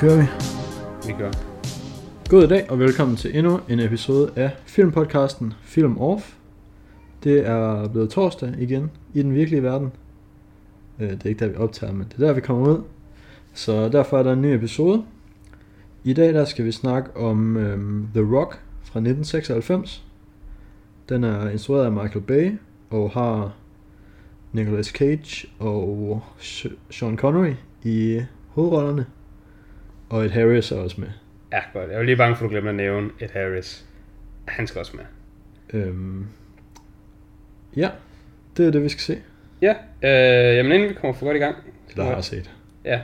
kører vi. Vi gør. God dag og velkommen til endnu en episode af filmpodcasten Film Off. Det er blevet torsdag igen i den virkelige verden. Øh, Det er ikke der vi optager, men det er der vi kommer ud. Så derfor er der en ny episode. I dag der skal vi snakke om øhm, The Rock fra 1996. Den er instrueret af Michael Bay og har Nicolas Cage og Sean Connery i hovedrollerne. Og Ed Harris er også med. Ja, godt. Jeg var lige bange for, at du glemte at nævne Ed Harris. Han skal også med. Øhm, ja, det er det, vi skal se. Ja, øh, jamen inden vi kommer for godt i gang, Det har jeg set. ja,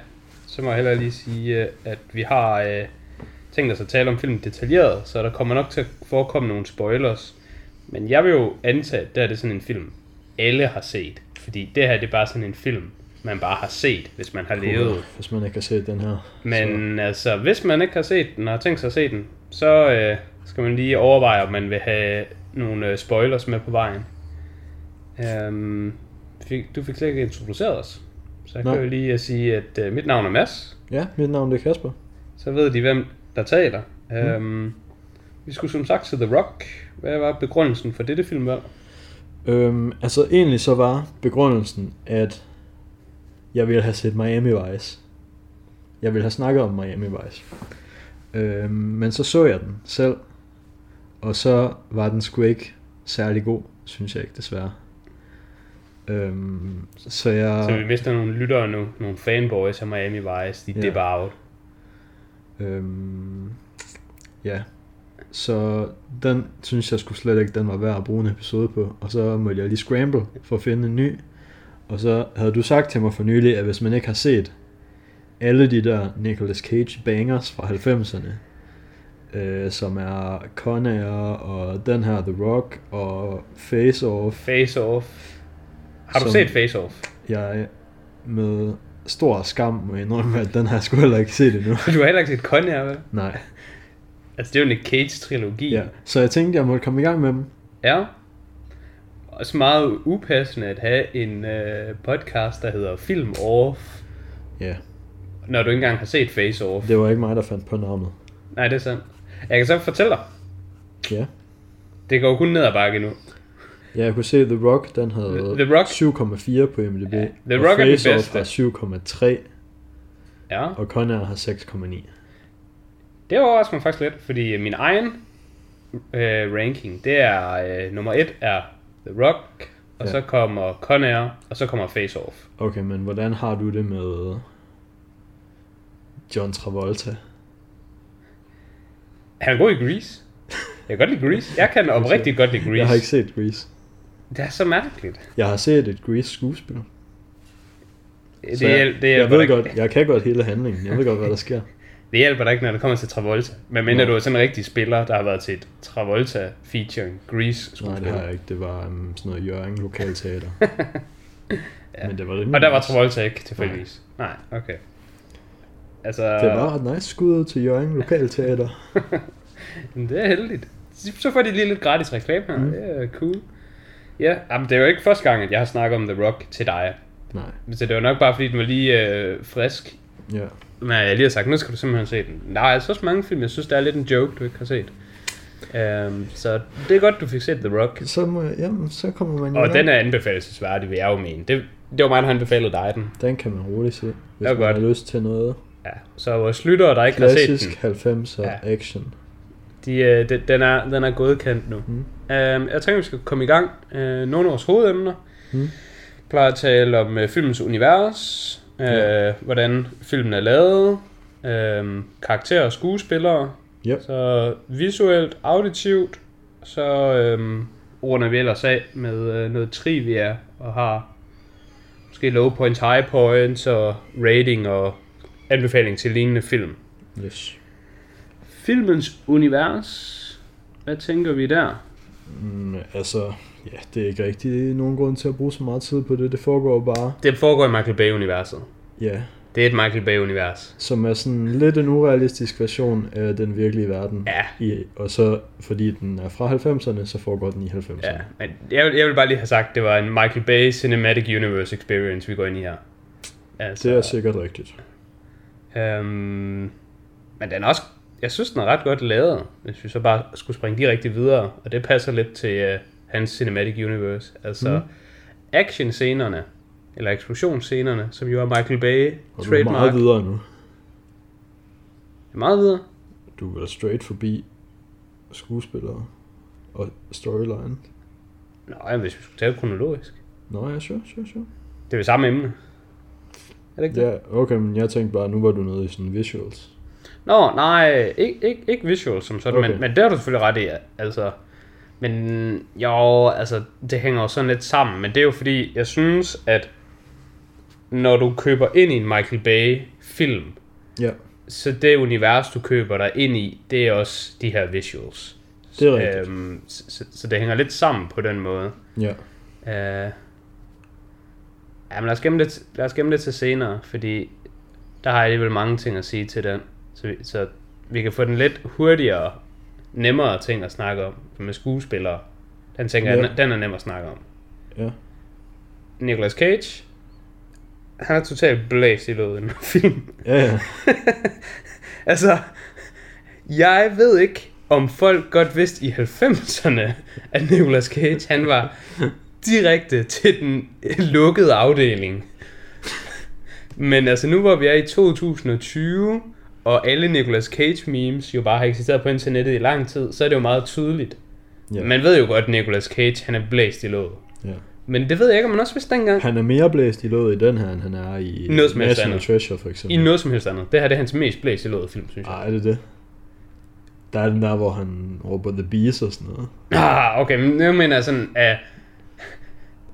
så må jeg hellere lige sige, øh, at vi har øh, tænkt os at tale om filmen detaljeret, så der kommer nok til at forekomme nogle spoilers. Men jeg vil jo antage, at det er det sådan en film, alle har set. Fordi det her det er bare sådan en film, man bare har set, hvis man har levet. Hvis man ikke har set den her. Men altså, hvis man ikke har set den og har tænkt sig at se den, så øh, skal man lige overveje, om man vil have nogle øh, spoilers med på vejen. Øhm, fik, du fik slet ikke introduceret os. Så jeg Nej. kan jo lige øh, sige, at øh, mit navn er Mads. Så, ja, mit navn er Kasper. Så ved de, hvem der taler. Mm. Øhm, vi skulle som sagt til The Rock. Hvad var begrundelsen for dette filmvalg? Øhm, altså egentlig så var begrundelsen, at jeg ville have set Miami Vice. Jeg ville have snakket om Miami Vice. Øhm, men så så jeg den selv, og så var den sgu ikke særlig god, synes jeg ikke desværre. Øhm, så jeg... Så vi mister nogle lyttere nu. Nogle fanboys af Miami Vice. De Ja. dipper out. Øhm, ja, så den synes jeg skulle slet ikke, den var værd at bruge en episode på. Og så måtte jeg lige scramble for at finde en ny. Og så havde du sagt til mig for nylig, at hvis man ikke har set alle de der Nicolas Cage bangers fra 90'erne, øh, som er Con Air og den her The Rock og Face Off, Face Off. Har du set Face Off? jeg med stor skam må indrømme, at den har jeg sgu heller ikke set endnu. Du har heller ikke set Conner, vel? Nej. Altså, det er jo en Cage-trilogi. Ja, så jeg tænkte, jeg måtte komme i gang med dem. ja. Også meget upassende at have en øh, podcast, der hedder Film Off, Ja, når du ikke engang har set Face Off. det var ikke mig, der fandt på navnet. Nej, det er sandt. Jeg kan så fortælle dig, Ja. det går kun ned ad bakke nu. Ja, jeg kunne se, The Rock, den havde The Rock- 7,4 på IMDb. Ja, The og Rock er den bedste. har 7,3, Ja, og Conner har 6,9. det overrasker mig faktisk lidt, fordi min egen øh, ranking, det er, øh, nummer et er The Rock, og Ja. så kommer Conner, og så kommer Face Off. Okay, men hvordan har du det med John Travolta? Han er god i Grease. Jeg kan godt lide Grease. Jeg kan oprigtigt godt lide Grease. Jeg har ikke set Grease. Det er så mærkeligt. Jeg har set et Grease skuespil. Det, Så jeg, det, jeg hjælper ved godt, jeg kan godt hele handlingen. Jeg ved godt, hvad der sker. det hjælper dig ikke, når det kommer til Travolta. Men mindre Nå. du er sådan en rigtig spiller, der har været til et Travolta featuring Grease Nej, skuespil. det har jeg ikke. Det var um, sådan noget Jørgen Lokalteater. Ja. Men det var Og der var. Travolta ikke tilfældigvis. Nej, okay. Altså, Det var et nice skud ud til Jørgen Lokalteater. men det er heldigt. Så får de lige lidt gratis reklame her. Mm. Det er cool. Ja, jamen, det er jo ikke første gang, at jeg har snakket om The Rock til dig. Nej, Så det var nok bare, fordi den var lige øh, frisk. ja. Men jeg lige har sagt, nu skal du simpelthen se den. Der er altså også mange film, jeg synes, det er lidt en joke, du ikke har set. Um, så det er godt, du fik set The Rock. Så, må jeg, jamen, så kommer man Og den er anbefalesværdig, vil jeg jo mene. Det, det var mig, der har anbefalet dig den. Den kan man roligt se, hvis er man godt. har lyst til noget Ja. Så vores lyttere, der ikke har set klassisk den, 90'er Ja. action. de, øh, de, den, er, den er godkendt nu. Mm. Um, jeg tænker, vi skal komme i gang. Uh, nogle af vores hovedemner. Mm. plejer at tale om uh, filmens univers, Ja. hvordan filmen er lavet, uh, karakterer og skuespillere, Yep. så visuelt, auditivt, så um, runder vi ellers af med uh, noget trivia og har måske low points, high points og rating og anbefaling til lignende film. Yes. Filmens univers, hvad tænker vi der? Mm, altså, ja, det er ikke rigtig nogen grund til at bruge så meget tid på det. Det foregår bare, Det foregår i Michael Bay-universet. ja, Det er et Michael Bay-univers. som er sådan lidt en urealistisk version af den virkelige verden. Ja. I, og så, fordi den er fra 90'erne, så foregår den i 90'erne. Ja, men jeg vil, jeg vil bare lige have sagt, det var en Michael Bay Cinematic Universe Experience, vi går ind i her. Altså, Det er sikkert rigtigt. øhm, Men den er også, jeg synes, den er ret godt lavet, hvis vi så bare skulle springe direkte videre, og det passer lidt til uh, hans cinematic universe. Altså, mm. action-scenerne, eller eksplosionsscenerne, som jo er Michael Bay Og du er meget trademark. videre nu. Meget videre. Du er vel straight forbi skuespillere og storyline. Nå, ja, hvis vi skulle tage det kronologisk. Nå ja, sure, sure, sure. Det er jo samme emne. Er det ikke det? Ja, okay, men jeg tænkte bare, nu var du nede i sådan visuals. Nå, nej, ikke, ikke, ikke visual som sådan. Okay. men, men det har du selvfølgelig ret i, altså. Men jo, altså, det hænger jo sådan lidt sammen, men det er jo fordi, jeg synes, at når du køber ind i en Michael Bay film, Ja, så det univers, du køber dig ind i, det er også de her visuals. Det er rigtigt. Øhm, så, så, så det hænger lidt sammen på den måde. ja. Øh, ja, men lad os, gemme det, lad os gemme det til senere, fordi der har jeg alligevel mange ting at sige til den. Så vi, så vi kan få den lidt hurtigere, nemmere ting at snakke om med skuespillere. Den tænker Ja. den, den er nem at snakke om. Ja. Nicolas Cage, han er totalt blæst i låget i den her film. Ja, ja. Altså, jeg ved ikke, om folk godt vidste i 90'erne, at Nicolas Cage, han var direkte til den lukkede afdeling. Men altså nu hvor vi er i 2020, og alle Nicolas Cage memes jo bare har eksisteret på internettet i lang tid, så er det jo meget tydeligt. ja. Man ved jo godt, at Nicolas Cage, han er blæst i låget. ja. Men det ved jeg ikke, om man også vidste dengang. Han er mere blæst i låget i den her, end han er i Noget som National andet. Treasure, for I eksempel. noget som helst andet. Det her det er hans mest blæst i låget film, synes jeg. Ej, er det det? Der er den der, hvor han råber The Bees og sådan noget. Ah, okay, men nu mener jeg sådan, at...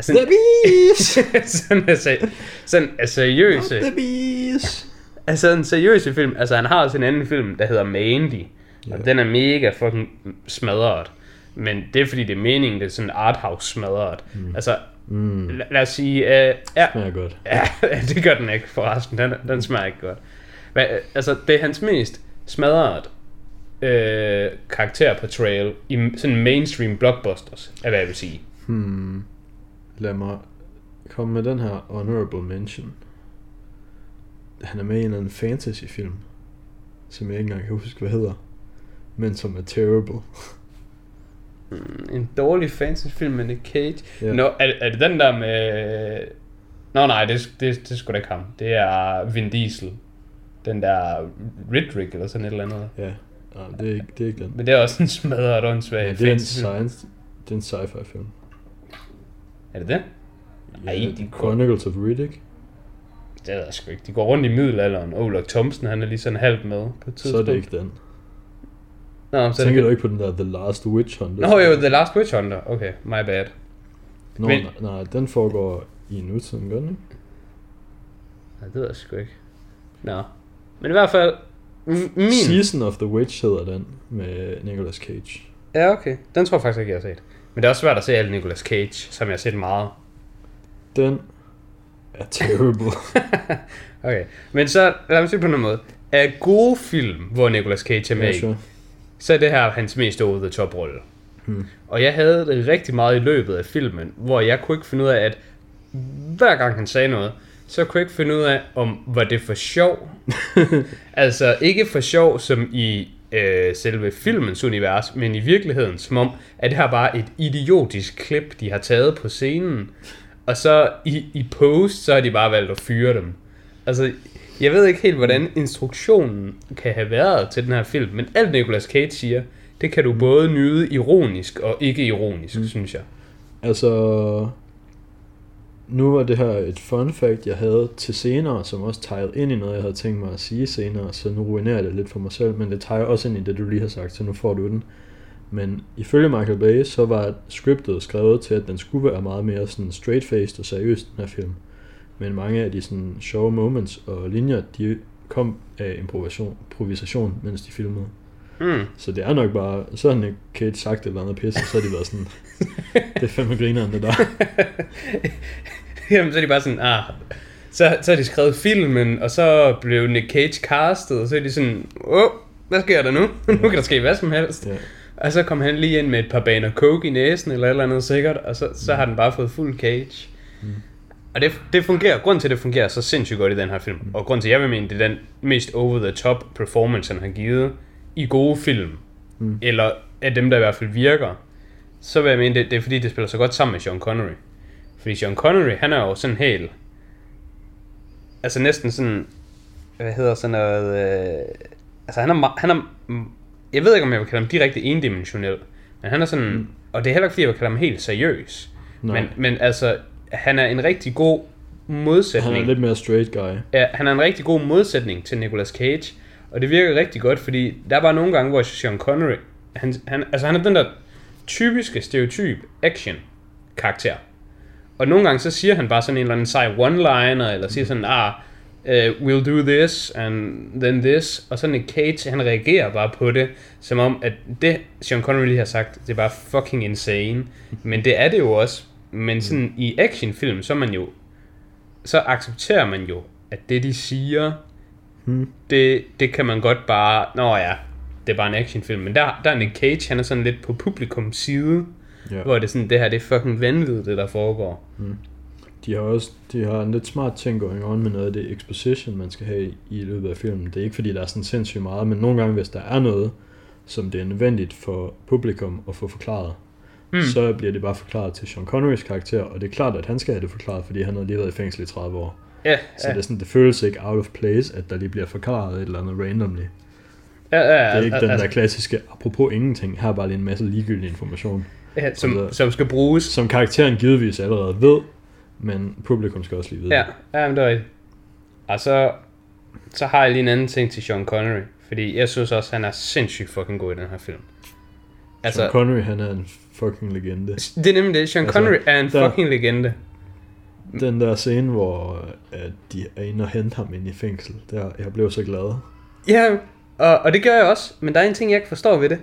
Sådan, The Bees! sådan, er, seri- sådan er seriøse, The Bees! Altså en seriøse film, altså han har også en anden film, der hedder Mandy, og Ja. den er mega fucking smadret, men det er fordi det er meningen, det er sådan arthouse smadret, mm. altså Mm, la- lad os sige, uh, ja, smager godt. ja, det gør den ikke forresten, den, den smager ikke godt, Hva, altså det er hans mest smadret øh, karakterportrayal i sådan mainstream blockbusters, er hvad jeg vil sige. Hmm. Lad mig komme med den her honorable mention. Han er med i en eller anden fantasyfilm, som jeg ikke engang kan huske, hvad hedder. Men som er terrible. Mm, En dårlig fantasyfilm med Nick Cage. Ja. Nå, er, er det den der med... Nå nej, det, det, det er sgu da ikke ham. Det er Vin Diesel. Den der Ridrick eller sådan et eller andet. Ja, Nej, det, er ikke, det er ikke den. Men det er også en smadret åndssvag Ja, det er en science, det er en sci-fi film. Er det det? Ej, Ja, de går- Chronicles of Riddick. Det ved jeg sgu ikke. De går rundt i middelalderen. Olaf Thomsen, han er lige sådan halvt med på et Så tidspunkt. er det ikke den. Nå, så er det Tænker ikke... du ikke på den der The Last Witch Hunter? Nå jo, The Last Witch Hunter. Okay, my bad. Nå, Men- nej, nej, den foregår i nutiden, gør den ikke? Nej, det ved jeg sgu ikke. Nå. Men i hvert fald... Min... Season of the Witch hedder den, med Nicolas Cage. Ja, okay. Den tror jeg faktisk ikke, jeg har set. Men det er også svært at se alle Nicolas Cage, som jeg har set meget. Den er terrible. Okay. Men så, lad mig sige på en måde. Af gode film, hvor Nicolas Cage er med ja, i, sure. så er det her hans mest over the top rolle. Hmm. Og jeg havde det rigtig meget i løbet af filmen, hvor jeg kunne ikke finde ud af, at hver gang han sagde noget, så kunne jeg ikke finde ud af, om var det for sjov. altså ikke for sjov som i øh, selve filmens univers, men i virkeligheden som om, at det her bare et idiotisk klip, de har taget på scenen. Og så i, i post, så har de bare valgt at fyre dem. Altså, jeg ved ikke helt, hvordan instruktionen kan have været til den her film, men alt Nicolas Cage siger, det kan du både nyde ironisk og ikke ironisk, mm. synes jeg. Altså, nu var det her et fun fact, jeg havde til senere, som også tegede ind i noget, jeg havde tænkt mig at sige senere, så nu ruinerer jeg det lidt for mig selv, men det tejer også ind i det, du lige har sagt, så nu får du den. Men ifølge Michael Bay, så var scriptet skrevet til, at den skulle være meget mere sådan straight-faced og seriøs, den her film. Men mange af de sådan sjove moments og linjer, de kom af improvisation, improvisation mens de filmede. Mm. Så det er nok bare, så har Nick Cage sagt et eller andet pis, og så har de været sådan, det er fandme grineren det der. Jamen, så er de bare sådan, ah, så, så har de skrevet filmen, og så blev Nick Cage castet, og så er de sådan, åh, hvad sker der nu? nu kan der ske hvad som helst. Ja. Og så kom han lige ind med et par baner coke i næsen, eller et eller andet sikkert, og så, så har den bare fået fuld cage. Mm. Og det, det fungerer, grund til, at det fungerer så sindssygt godt i den her film, mm. og grund til, at jeg vil mene, det er den mest over-the-top performance, han har givet i gode film, mm. eller af dem, der i hvert fald virker, så vil jeg mene, det, det er fordi, det spiller så godt sammen med Sean Connery. Fordi Sean Connery, han er jo sådan helt, altså næsten sådan, hvad hedder sådan noget, øh, altså han er, han er, jeg ved ikke, om jeg vil kalde ham direkte endimensionel, men han er sådan, mm. og det er heller ikke, fordi jeg vil kalde ham helt seriøs, men, men altså, han er en rigtig god modsætning. Han er lidt mere straight guy. Ja, han er en rigtig god modsætning til Nicolas Cage, og det virker rigtig godt, fordi der er bare nogle gange, hvor Sean Connery, han, han, altså han er den der typiske stereotyp action karakter. Og nogle gange så siger han bare sådan en eller anden sej one-liner, eller siger sådan, ah, uh, we'll do this, and then this, og sådan en Cage, han reagerer bare på det, som om, at det, Sean Connery har sagt, det er bare fucking insane. Men det er det jo også. Men sådan i actionfilm, så man jo, så accepterer man jo, at det de siger, hmm. det, det kan man godt bare, nå ja, det er bare en actionfilm. Men der, der er Nick Cage, han er sådan lidt på publikums side, yeah. hvor det er sådan, det her, det er fucking vanvittigt, det der foregår. Hmm. De har også de har en lidt smart ting going on med noget af det exposition, man skal have i løbet af filmen. Det er ikke fordi, der er sådan sindssygt meget, men nogle gange, hvis der er noget, som det er nødvendigt for publikum at få forklaret, mm. så bliver det bare forklaret til Sean Connerys karakter, og det er klart, at han skal have det forklaret, fordi han har lige været i fængsel i 30 år. Ja, så ja. det, er sådan, det føles ikke out of place, at der lige bliver forklaret et eller andet randomly. Ja, ja, ja, det er ikke altså, den der klassiske, apropos ingenting, her er bare lige en masse ligegyldig information. Ja, som, altså, som skal bruges. Som karakteren givetvis allerede ved, men publikum skal også lige vide Ja, ja men det er rigtigt. Og så, så har jeg lige en anden ting til Sean Connery, fordi jeg synes også, han er sindssygt fucking god i den her film. Altså, Sean Connery, han er en fucking legende. Det er nemlig det. Sean altså, Connery er en der, fucking legende. Den der scene, hvor at de er inde og hente ham ind i fængsel, der, jeg blev så glad. Ja, og, og det gør jeg også, men der er en ting, jeg ikke forstår ved det.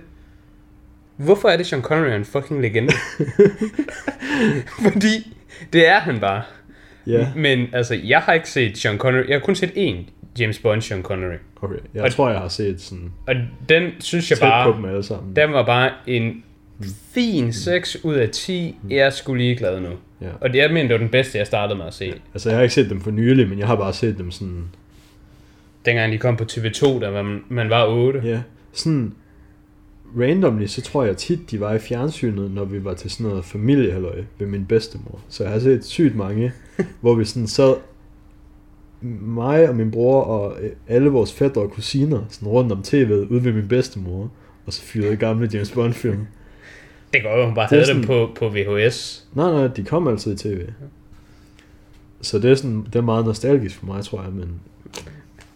Hvorfor er det Sean Connery er en fucking legende? Fordi det er han bare. Ja. Men altså, jeg har ikke set Sean Connery. Jeg har kun set én James Bond Sean Connery. Okay, jeg og, tror, jeg har set sådan... Og den synes jeg bare... på dem alle sammen. Den var bare en fin 6 ud af 10. Jeg er sgu lige glad nu. Ja. Og det er men det var den bedste, jeg startede med at se. Ja. Altså, jeg har ikke set dem for nylig, men jeg har bare set dem sådan... Dengang de kom på TV2, da man, man var 8. Ja, sådan randomly, så tror jeg tit, de var i fjernsynet, når vi var til sådan noget familiehalløj ved min bedstemor. Så jeg har set sygt mange, hvor vi sådan sad, mig og min bror og alle vores fædre og kusiner, sådan rundt om tv'et, ude ved min bedstemor, og så fyrede gamle James Bond film. Det går jo, hun bare havde sådan, dem på, på VHS. Nej, nej, de kom altid i tv. Så det er, sådan, det er meget nostalgisk for mig, tror jeg, men...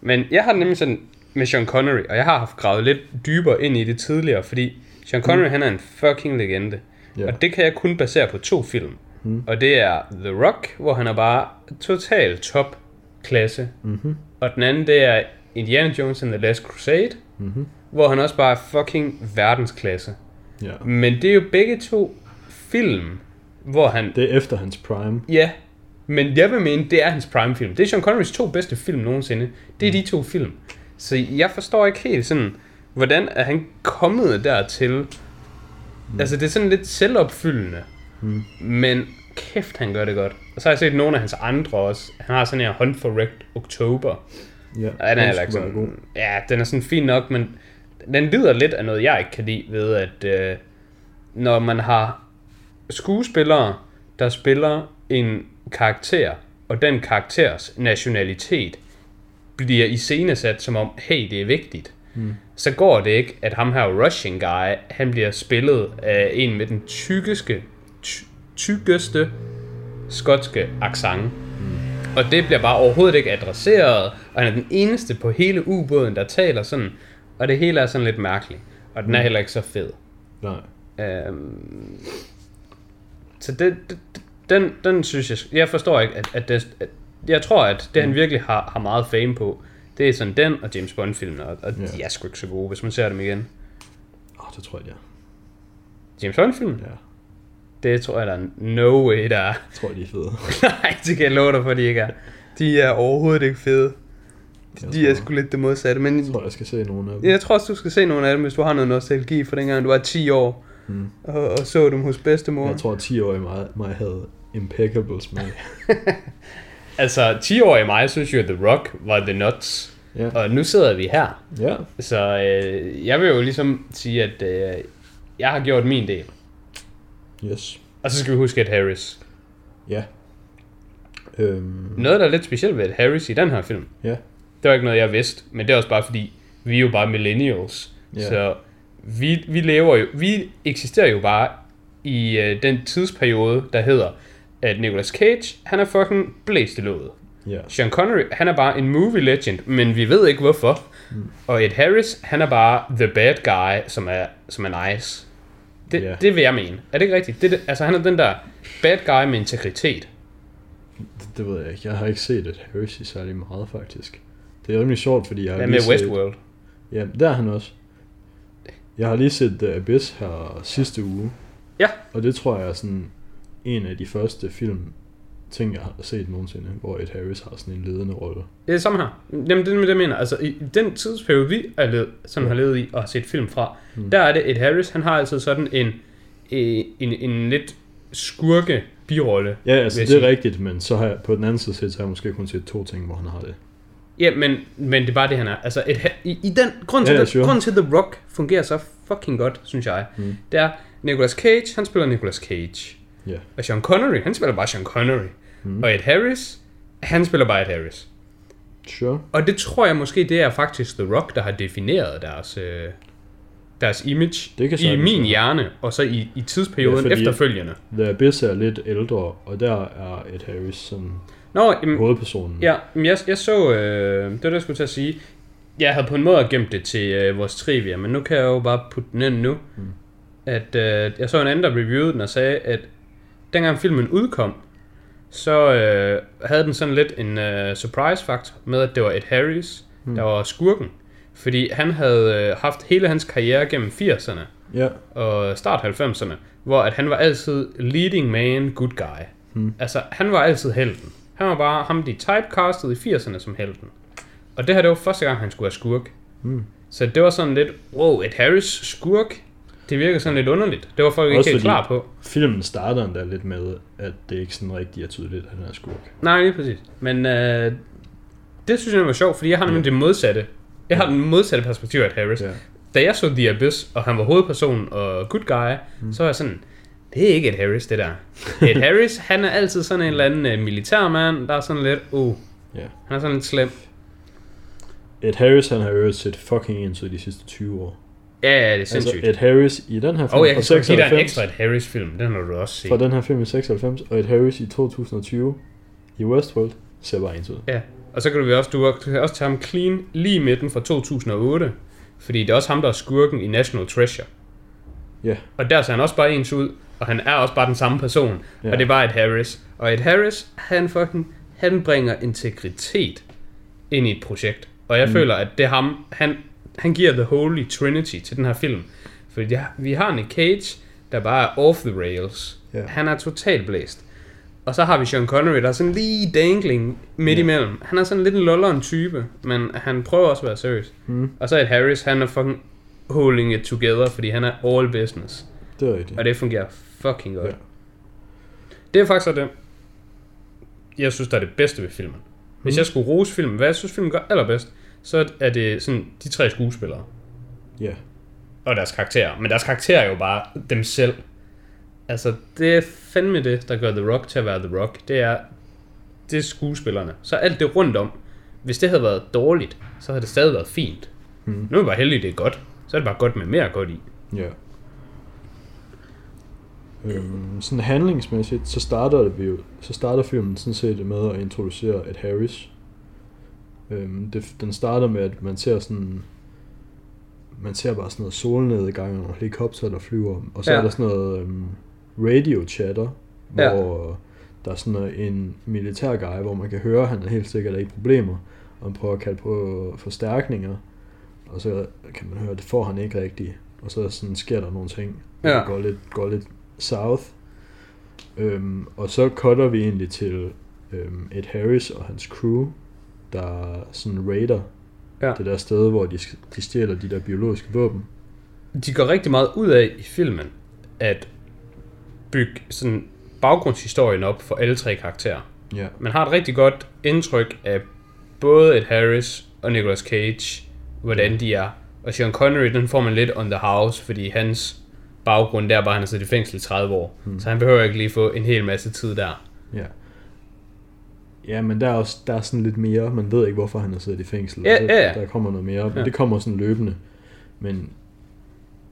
Men jeg har nemlig sådan, med Sean Connery, og jeg har haft gravet lidt dybere ind i det tidligere, fordi Sean Connery, mm. han er en fucking legende. Yeah. Og det kan jeg kun basere på to film. Mm. Og det er The Rock, hvor han er bare total top klasse. Mm-hmm. Og den anden, det er Indiana Jones and the Last Crusade, mm-hmm. hvor han også bare er fucking verdensklasse. Yeah. Men det er jo begge to film, hvor han... Det er efter hans prime. Ja, men jeg vil mene, det er hans prime film. Det er Sean Connerys to bedste film nogensinde. Det er mm. de to film. Så jeg forstår ikke helt sådan, hvordan er han kommet dertil? Mm. Altså det er sådan lidt selvopfyldende. Mm. Men kæft, han gør det godt. Og så har jeg set nogle af hans andre også. Han har sådan her Hunt for Red October. Ja, og den er, sådan, god. Ja, den er sådan fin nok, men den lider lidt af noget, jeg ikke kan lide ved, at øh, når man har skuespillere, der spiller en karakter, og den karakters nationalitet bliver iscenesat som om, hey, det er vigtigt, mm. så går det ikke, at ham her Russian guy, han bliver spillet af en med den tykkeste, ty- tykkeste skotske accent. Mm. Og det bliver bare overhovedet ikke adresseret, og han er den eneste på hele ubåden, der taler sådan, og det hele er sådan lidt mærkeligt. Og den er mm. heller ikke så fed. Nej. Øhm, så det, det, den, den synes jeg, jeg forstår ikke, at, at, det, at jeg tror, at det han mm. virkelig har, har meget fame på, det er sådan den og James Bond filmen og, og yeah. de er sgu ikke så gode, hvis man ser dem igen. Åh, oh, det tror jeg, ja. James Bond film? Ja. Det tror jeg, der er no way, der er. Jeg tror, de er fede. Nej, det kan jeg love dig for, de ikke er. De er overhovedet ikke fede. De, de er sgu lidt det modsatte. Men jeg tror, jeg skal se nogle af dem. Jeg tror også, du skal se nogle af dem, hvis du har noget nostalgi for dengang, du var 10 år. Mm. og, og så dem hos bedstemor. Jeg tror, at 10 år i mig, mig havde impeccable smag. Altså, 10-årige mig synes jo, at The Rock var the nuts. Ja. Og nu sidder vi her. ja, Så øh, jeg vil jo ligesom sige, at øh, jeg har gjort min del. yes. Og så skal vi huske, at Harris. Ja. Øhm, Noget, der er lidt specielt ved Ed Harris i den her film, Ja. det var ikke noget, jeg vidste, men det er også bare fordi, vi er jo bare millennials. Ja. Så vi, vi lever jo, vi eksisterer jo bare i øh, den tidsperiode, der hedder, at Nicolas Cage, han er fucking blæst i låget. Ja. Sean Connery, han er bare en movie legend, men vi ved ikke hvorfor. Mm. Og Ed Harris, han er bare the bad guy, som er, som er nice. Det, yeah. det vil jeg mene. Er det ikke rigtigt? Det, altså, han er den der bad guy med integritet. Det, det ved jeg ikke. Jeg har ikke set et Harris i særlig meget, faktisk. Det er rimelig sjovt, fordi jeg har Hvad med set... Westworld? Ja, der er han også. Jeg har lige set The Abyss her sidste uge. Ja. Og det tror jeg er sådan en af de første film, ting, jeg har set nogensinde, hvor Ed Harris har sådan en ledende rolle. Det er samme her. Jamen, det er det, jeg mener. Altså, i den tidsperiode, vi er levet, sådan Ja. har levet i og har set film fra, Mm. der er det Ed Harris, han har altid sådan en, en, en, en lidt skurke birolle. Ja, altså det er sige. rigtigt, men så har jeg på den anden side set, så har jeg måske kun set to ting, hvor han har det. Ja, men, men det er bare det, han er. Altså, et, i, i den grund til, Ja, sure. grund til The Rock fungerer så fucking godt, synes jeg, mm. det er, Nicolas Cage, han spiller Nicolas Cage. Ja. Og Sean Connery, han spiller bare Sean Connery. Mm. Og Ed Harris, han spiller bare Ed Harris. Sure. Og det tror jeg måske, det er faktisk The Rock, der har defineret deres, øh, deres image Det kan i min være. hjerne, og så i, i tidsperioden Ja, efterfølgende. The Abyss er lidt ældre, og der er Ed Harris sådan Nå, jamen, hovedpersonen. Ja, men jeg, jeg så, øh, det var det, jeg skulle til at sige. Jeg havde på en måde gemt det til øh, vores trivia, men nu kan jeg jo bare putte den ind nu. Mm. At øh, jeg så en anden, der reviewede den og sagde, at dengang filmen udkom, så øh, havde den sådan lidt en øh, surprise faktor med, at det var Ed Harris, Mm. mm. der var skurken. Fordi han havde øh, haft hele hans karriere gennem 80'erne Ja, og start 90'erne, hvor at han var altid leading man, good guy. Hmm. Altså, han var altid helten. Han var bare ham, de typecastet i 80'erne som helten. Og det her, det var første gang, han skulle være skurk. Mm. Så det var sådan lidt, wow, et Harris skurk? Det virker sådan lidt underligt. Det var folk ikke helt klar på. filmen starter endda lidt med, at det ikke sådan rigtig er tydeligt, at han er skurk. Nej, lige præcis. Men øh, det synes jeg var sjovt, fordi jeg har nemlig Ja. det modsatte. Jeg har den modsatte perspektiv af Harris. Ja. Da jeg så The Abyss, og han var hovedperson og good guy, mm. så var jeg sådan, det er ikke et Harris, det der. Et Harris, han er altid sådan en eller anden uh, militærmand, der er sådan lidt, uh, Ja. han er sådan lidt slem. Ed Harris, han har jo set fucking ind de sidste 20 år. Ja, ja, det er Altså, sindssygt. Ed Harris i den her film og jeg fra kan godt give dig en 96, ekstra et Harris-film, den har du også set. fra den her film i 96, og Ed Harris i 2020 i Westworld, ser bare ens ud. Ja, og så kan du også, du kan også tage ham clean lige midten fra 2008, fordi det er også ham, der er skurken i National Treasure. Ja. Og der ser han også bare ens ud, og han er også bare den samme person, ja. og det er bare et Harris. Og et Harris, han fucking, han bringer integritet ind i et projekt. Og jeg mm. føler, at det er ham, han, han giver The Holy Trinity til den her film. Fordi det, vi har Nick Cage, der bare er off the rails. Ja. Han er totalt blæst. Og så har vi Sean Connery, der er sådan lige dangling midt ja. imellem. Han er sådan lidt en lolleren type, men han prøver også at være seriøs. Mm, Og så er et Harris, han er fucking holding it together, fordi han er all business. det er rigtigt. Og det fungerer fucking godt. Ja. Det er faktisk det, jeg synes, der er det bedste ved filmen. Hvis Mhm. jeg skulle rose filmen, hvad jeg synes, filmen gør allerbedst, så er det sådan de tre skuespillere Ja. og deres karakterer. Men deres karakterer er jo bare dem selv. Altså, det er fandme det, der gør The Rock til at være The Rock. Det er, det er skuespillerne. Så alt det rundt om, hvis det havde været dårligt, så havde det stadig været fint. Mm. Nu er vi bare heldige, det er godt. Så er det bare godt med mere godt i. Ja. Øhm, sådan handlingsmæssigt, så starter det så starter filmen sådan set med at introducere et Harris. Øhm, det, den starter med, at man ser sådan, man ser bare sådan noget solnedgang og helikopter, der flyver, og så ja. Er der sådan noget øhm, radio chatter, Ja. hvor der er sådan noget, en militær guy, hvor man kan høre, at han er helt sikkert er i problemer, og han prøver at kalde på forstærkninger, og så kan man høre, at det får han ikke rigtigt, og så sådan sker der nogle ting, Ja. det går lidt, går lidt south, øhm, og så cutter vi egentlig til øhm, Ed Harris og hans crew, der sådan raider Ja. det der sted, hvor de, de stjæler de der biologiske våben. De går rigtig meget ud af i filmen, at bygge sådan baggrundshistorien op for alle tre karakterer. Ja. Man har et rigtig godt indtryk af både Ed Harris og Nicolas Cage, hvordan de er. Og Sean Connery, den får man lidt on the house, fordi hans baggrund der var, at han har siddet i fængsel i 30 år. Hmm. Så han behøver ikke lige få en hel masse tid der. Ja. Ja, men der er også der er sådan lidt mere. Man ved ikke, hvorfor han har siddet i fængsel. Ja, så, ja. Der kommer noget mere, men Ja. det kommer sådan løbende. Men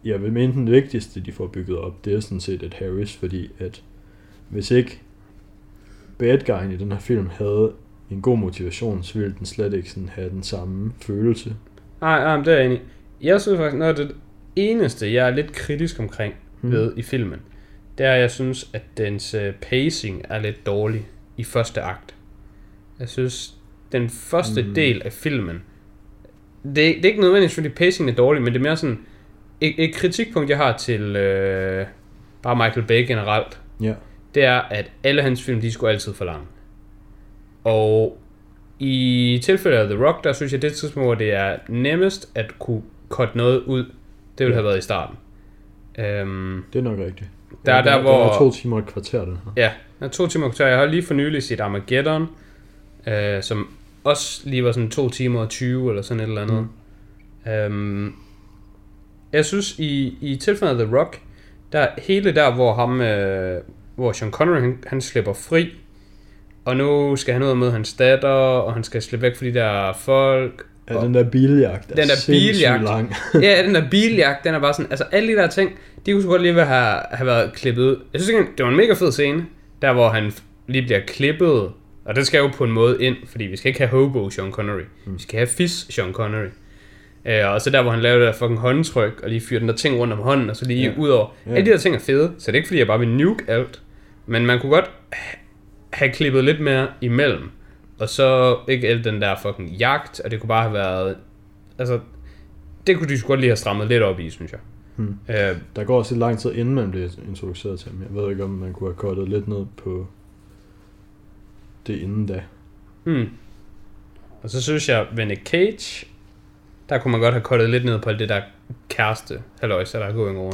jeg vil mene, den vigtigste, de får bygget op, det er sådan set et Harris, fordi at hvis ikke bad guyen i den her film havde en god motivation, så ville den slet ikke sådan have den samme følelse. Nej, nej, det er jeg enig. Jeg synes faktisk, noget af det eneste, jeg er lidt kritisk omkring Hmm. hmm. ved i filmen, det er, at jeg synes, at dens øh, pacing er lidt dårlig i første akt. Jeg synes, den første Mm. del af filmen, det, det er ikke nødvendigvis, fordi pacing er dårlig, men det er mere sådan, et, et kritikpunkt, jeg har til øh, bare Michael Bay generelt, Ja. det er, at alle hans film, de skulle altid for lange. Og i tilfældet af The Rock, der synes jeg, det tidspunkt, hvor det er nemmest at kunne cutte noget ud, det ville Ja. have været i starten. Øhm, Det er nok rigtigt. Der er der, der, hvor- er to timer og et kvarter, den her. ja, jeg to timer kvarter. Jeg har lige for nylig set Armageddon, øh, som også lige var sådan 2 timer og 20 eller sådan et eller andet. Mm. Øhm, jeg synes, i, i tilfældet af The Rock, der hele der, hvor ham, øh, hvor Sean Connery, han, han slipper fri, og nu skal han ud og møde hans datter, og han skal slippe væk fra de der folk. Ja, den der biljagt er Den der biljagt. lang. ja, den der biljagt, den er bare sådan, altså alle de der ting, de kunne så godt lige have, have været klippet ud. Jeg synes ikke, det var en mega fed scene, der hvor han lige bliver klippet, og det skal jo på en måde ind, fordi vi skal ikke have hobo Sean Connery, mm. vi skal have fis Sean Connery. Øh, og så der, hvor han laver det der fucking håndtryk, og lige fyrer den der ting rundt om hånden, og så lige ja. ud over. Ja. Alle de der ting er fede, så det er ikke fordi, jeg bare vil nuke alt, men man kunne godt ha- have klippet lidt mere imellem. Og så ikke alt den der fucking jagt, og det kunne bare have været... Altså, det kunne de sgu godt lige have strammet lidt op i, synes jeg. Hmm. Øh, Der går også lidt lang tid, inden man bliver introduceret til ham. Jeg ved ikke, om man kunne have kortet lidt ned på det inden da. hmm. Og så synes jeg, Nick Cage, der kunne man godt have kottet lidt ned på det der kæreste, halløjsa, der er going on.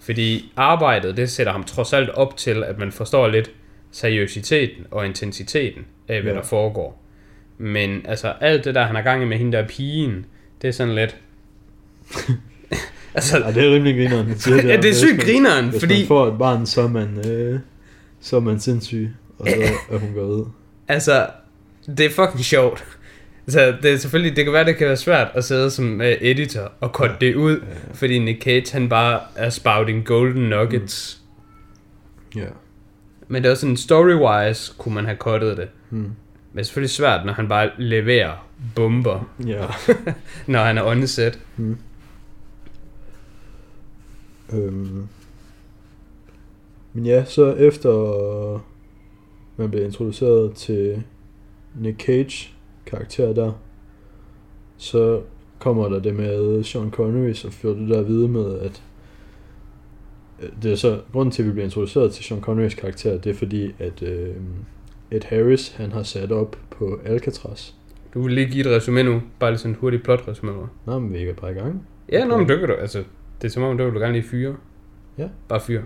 Fordi arbejdet, det sætter ham trods alt op til, at man forstår lidt seriøsiteten og intensiteten af, hvad Ja. der foregår. Men altså, alt det der, han har gang i med hende der pigen, det er sådan lidt... altså, Ja, det er rimelig grineren. at sige ja, det er Hvis sygt grineren, Hvis fordi... man får et barn, så er man, øh, så er man sindssyg, og så er hun gravid. Altså, det er fucking sjovt. Så det er selvfølgelig, det kan være, det kan være svært at sidde som uh, editor og korte det ud, Ja. fordi Nick Cage, han bare er spouting golden nuggets. Ja. Men det er også sådan, story-wise kunne man have kottet det. Hmm. Men det er selvfølgelig svært, når han bare leverer bomber, Ja. når han er on set. Hmm. Øhm. Men ja, så efter man bliver introduceret til Nick Cage karakter der, så kommer der det med Sean Connery, så får det der at vide med, at øh, det er så, grunden til, at vi bliver introduceret til Sean Connerys karakter, det er fordi, at øh, Ed Harris, han har sat op på Alcatraz. Du vil lige give et resume nu, bare lige sådan et hurtigt plot resume. Nå, men vi er bare i gang. Ja, okay. nå, men det kan du, altså, det er som om, det vil du gerne lige fyre. Ja. Bare fyre.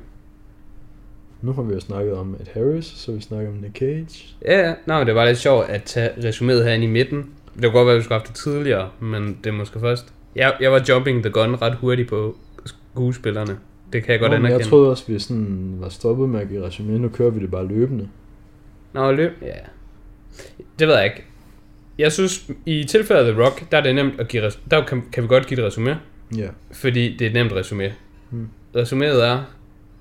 Nu har vi jo snakket om Ed Harris, så vi snakket om Nick Cage. Ja, ja. Nå, men det var lidt sjovt at tage resuméet herinde i midten. Det kunne godt være, at vi skulle have haft det tidligere, men det er måske først. Jeg, jeg var jumping the gun ret hurtigt på skuespillerne. Det kan jeg godt Nå, anerkende. jeg troede også, vi sådan var stoppet med at give resume. Nu kører vi det bare løbende. Nå, løb. Ja. Det ved jeg ikke. Jeg synes, i tilfældet af The Rock, der er det nemt at give res- der kan, kan vi godt give et resume, Ja. fordi det er et nemt resume. Hmm. Resuméet er,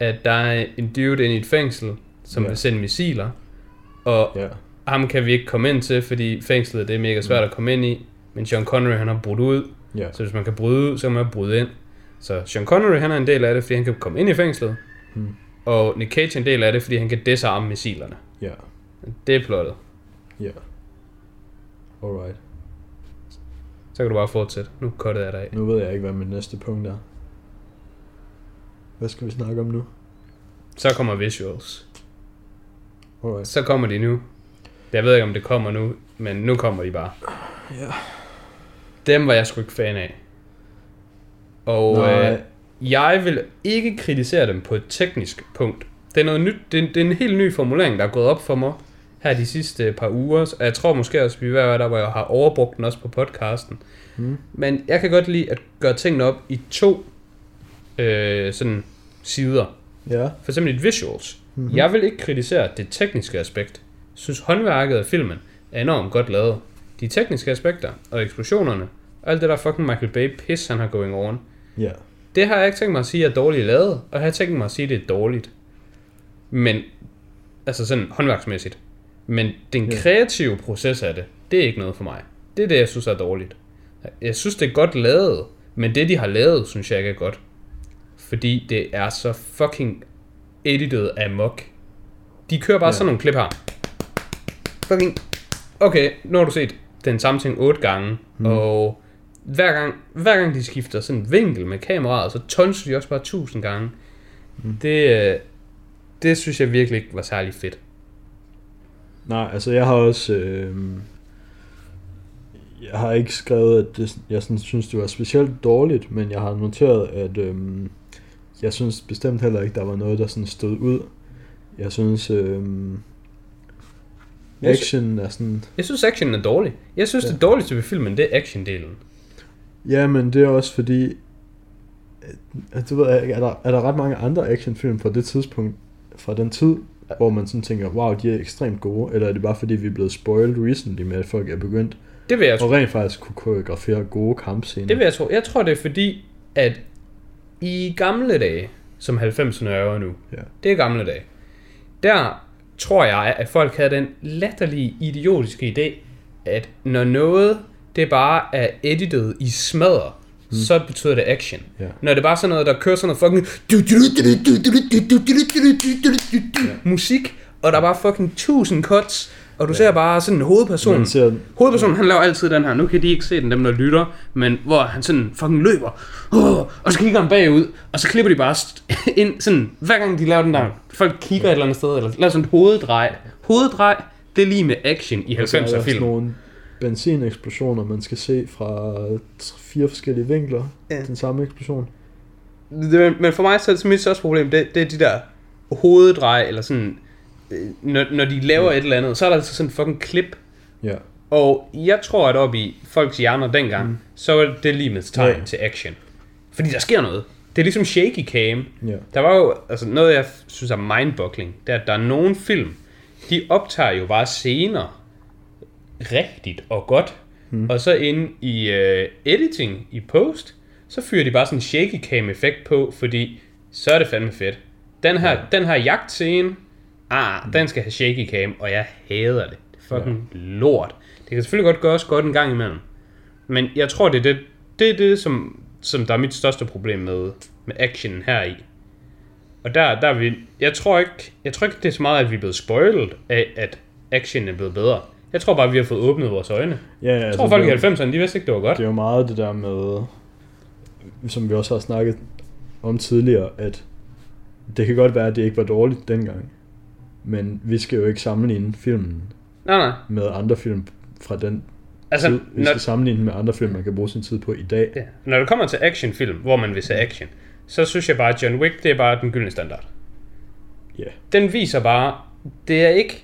at der er en dude inde i et fængsel, som Ja. vil sende missiler, og Ja. ham kan vi ikke komme ind til, fordi fængslet det er mega svært at komme ind i, men Sean Connery han har brudt ud, Ja. så hvis man kan bryde ud, så kan man bryde ind. Så Sean Connery han er en del af det, fordi han kan komme ind i fængslet, Hmm. og Nick Cage er en del af det, fordi han kan disarme missilerne. Ja. Det er plottet. Ja. Alright. Så kan du bare fortsætte. Nu cuttede jeg dig af. Nu ved jeg ikke, hvad mit næste punkt er. Hvad skal vi snakke om nu? Så kommer visuals. Alright. Så kommer de nu. Jeg ved ikke, om det kommer nu, men nu kommer de bare. Ja. Dem var jeg sgu ikke fan af. Og Nej, øh, jeg vil ikke kritisere dem på et teknisk punkt. Det er, noget nyt, det er, det er en helt ny formulering, der er gået op for mig her de sidste par uger. Og jeg tror måske også, vi er at der, hvor jeg har overbrugt den også på podcasten. Mm. Men jeg kan godt lide at gøre tingene op i to øh, sådan sider. Ja. For eksempel et visuals. Mhm. Mm-hmm. Jeg vil ikke kritisere det tekniske aspekt. Jeg synes håndværket af filmen er enormt godt lavet. De tekniske aspekter og eksplosionerne, og alt det der fucking Michael Bay piss, han har going on. Ja. Det har jeg ikke tænkt mig at sige er dårligt lavet, og jeg har tænkt mig at sige, at det er dårligt. Men, altså sådan håndværksmæssigt. Men den kreative proces af det, det er ikke noget for mig. Det er det, jeg synes er dårligt. Jeg synes, det er godt lavet, men det, de har lavet, synes jeg ikke er godt. Fordi det er så fucking edited amok. De kører bare Ja. ja. sådan nogle klip her. Fucking... Okay, nu har du set den samme ting otte gange, mm. og hver gang, hver gang de skifter sådan en vinkel med kameraet, så tonser de også bare tusind gange. Mm. Det, øh, det synes jeg virkelig ikke var særlig fedt. Nej, altså jeg har også... Øh, jeg har ikke skrevet, at det, jeg sådan, synes, det var specielt dårligt, men jeg har noteret, at øh, jeg synes bestemt heller ikke, der var noget, der sådan stod ud. Jeg synes, øh, action er sådan... Jeg synes actionen er dårlig. Jeg synes, Ja. det dårligste ved filmen, det er actiondelen. Ja, men det er også fordi... at- du ved, er der, er der ret mange andre actionfilm fra det tidspunkt, fra den tid, hvor man sådan tænker, wow, de er ekstremt gode, eller er det bare fordi, vi er blevet spoiled recently med, at folk er begyndt Det vil jeg tro. og rent faktisk kunne koreografere gode kampscener? Det vil jeg tro. Jeg tror, det er fordi, at i gamle dage, som 90'erne er nu, Ja. det er gamle dage, der tror jeg, at folk havde den latterlige, idiotiske idé, at når noget, det bare er edited i smadder, mm. så betyder det action. Ja. Når det bare er sådan noget, der kører sådan noget fucking musik, og der er bare fucking tusind cuts, og du ja. ser bare sådan en hovedperson. Ser, Hovedpersonen, han laver altid den her, nu kan de ikke se den, dem der lytter, men hvor han sådan fucking løber, oh, og så kigger han bagud, og så klipper de bare st- ind, sådan, hver gang de laver den der, folk kigger et eller andet sted, eller laver sådan et hoveddrej. Hoveddrej, det er lige med action i og så er 90'er der sådan film. nogle benzineksplosioner, man skal se fra fire forskellige vinkler. Ja. Den samme eksplosion. Det, men for mig så er det mit største problem, det, det er de der hoveddrej, eller sådan, når, når de laver Ja. et eller andet, så er der altså sådan en fucking klip, Ja. Og jeg tror, at op i folks hjerner dengang, mm. så var det limits tegn Ja. ja. til action. Fordi der sker noget. Det er ligesom shaky cam. Ja. Der var jo, altså noget jeg synes er mindboggling, det er, at der er nogle film, de optager jo bare scener rigtigt og godt. Mm. Og så inde i uh, editing, i post, så fyrer de bare sådan en shaky cam effekt på, fordi så er det fandme fedt. Den her, ja. den her jagtscene, ah, den skal have shaky cam, og jeg hader det. Det er fucking ja. lort. Det kan selvfølgelig godt gøres godt en gang imellem. Men jeg tror, det er det, det, er det som, som der er mit største problem med, med actionen her i. Og der, der er vi, jeg tror ikke, jeg tror ikke, det er så meget, at vi er blevet spoiled af, at action er blevet bedre. Jeg tror bare, vi har fået åbnet vores øjne. Ja, ja, Jeg altså, tror, folk i det, er jo- 90'erne, de vidste ikke, det var godt. det er jo meget det der med, som vi også har snakket om tidligere, at det kan godt være, at det ikke var dårligt dengang. Men vi skal jo ikke sammenligne filmen Nej, nej. med andre film fra den Altså, tid. Vi når, skal sammenligne den med andre film, man kan bruge sin tid på i dag. ja, når det kommer til actionfilm, hvor man vil se action, så synes jeg bare, at John Wick, det er bare den gyldne standard. Ja. Den viser bare, det er ikke,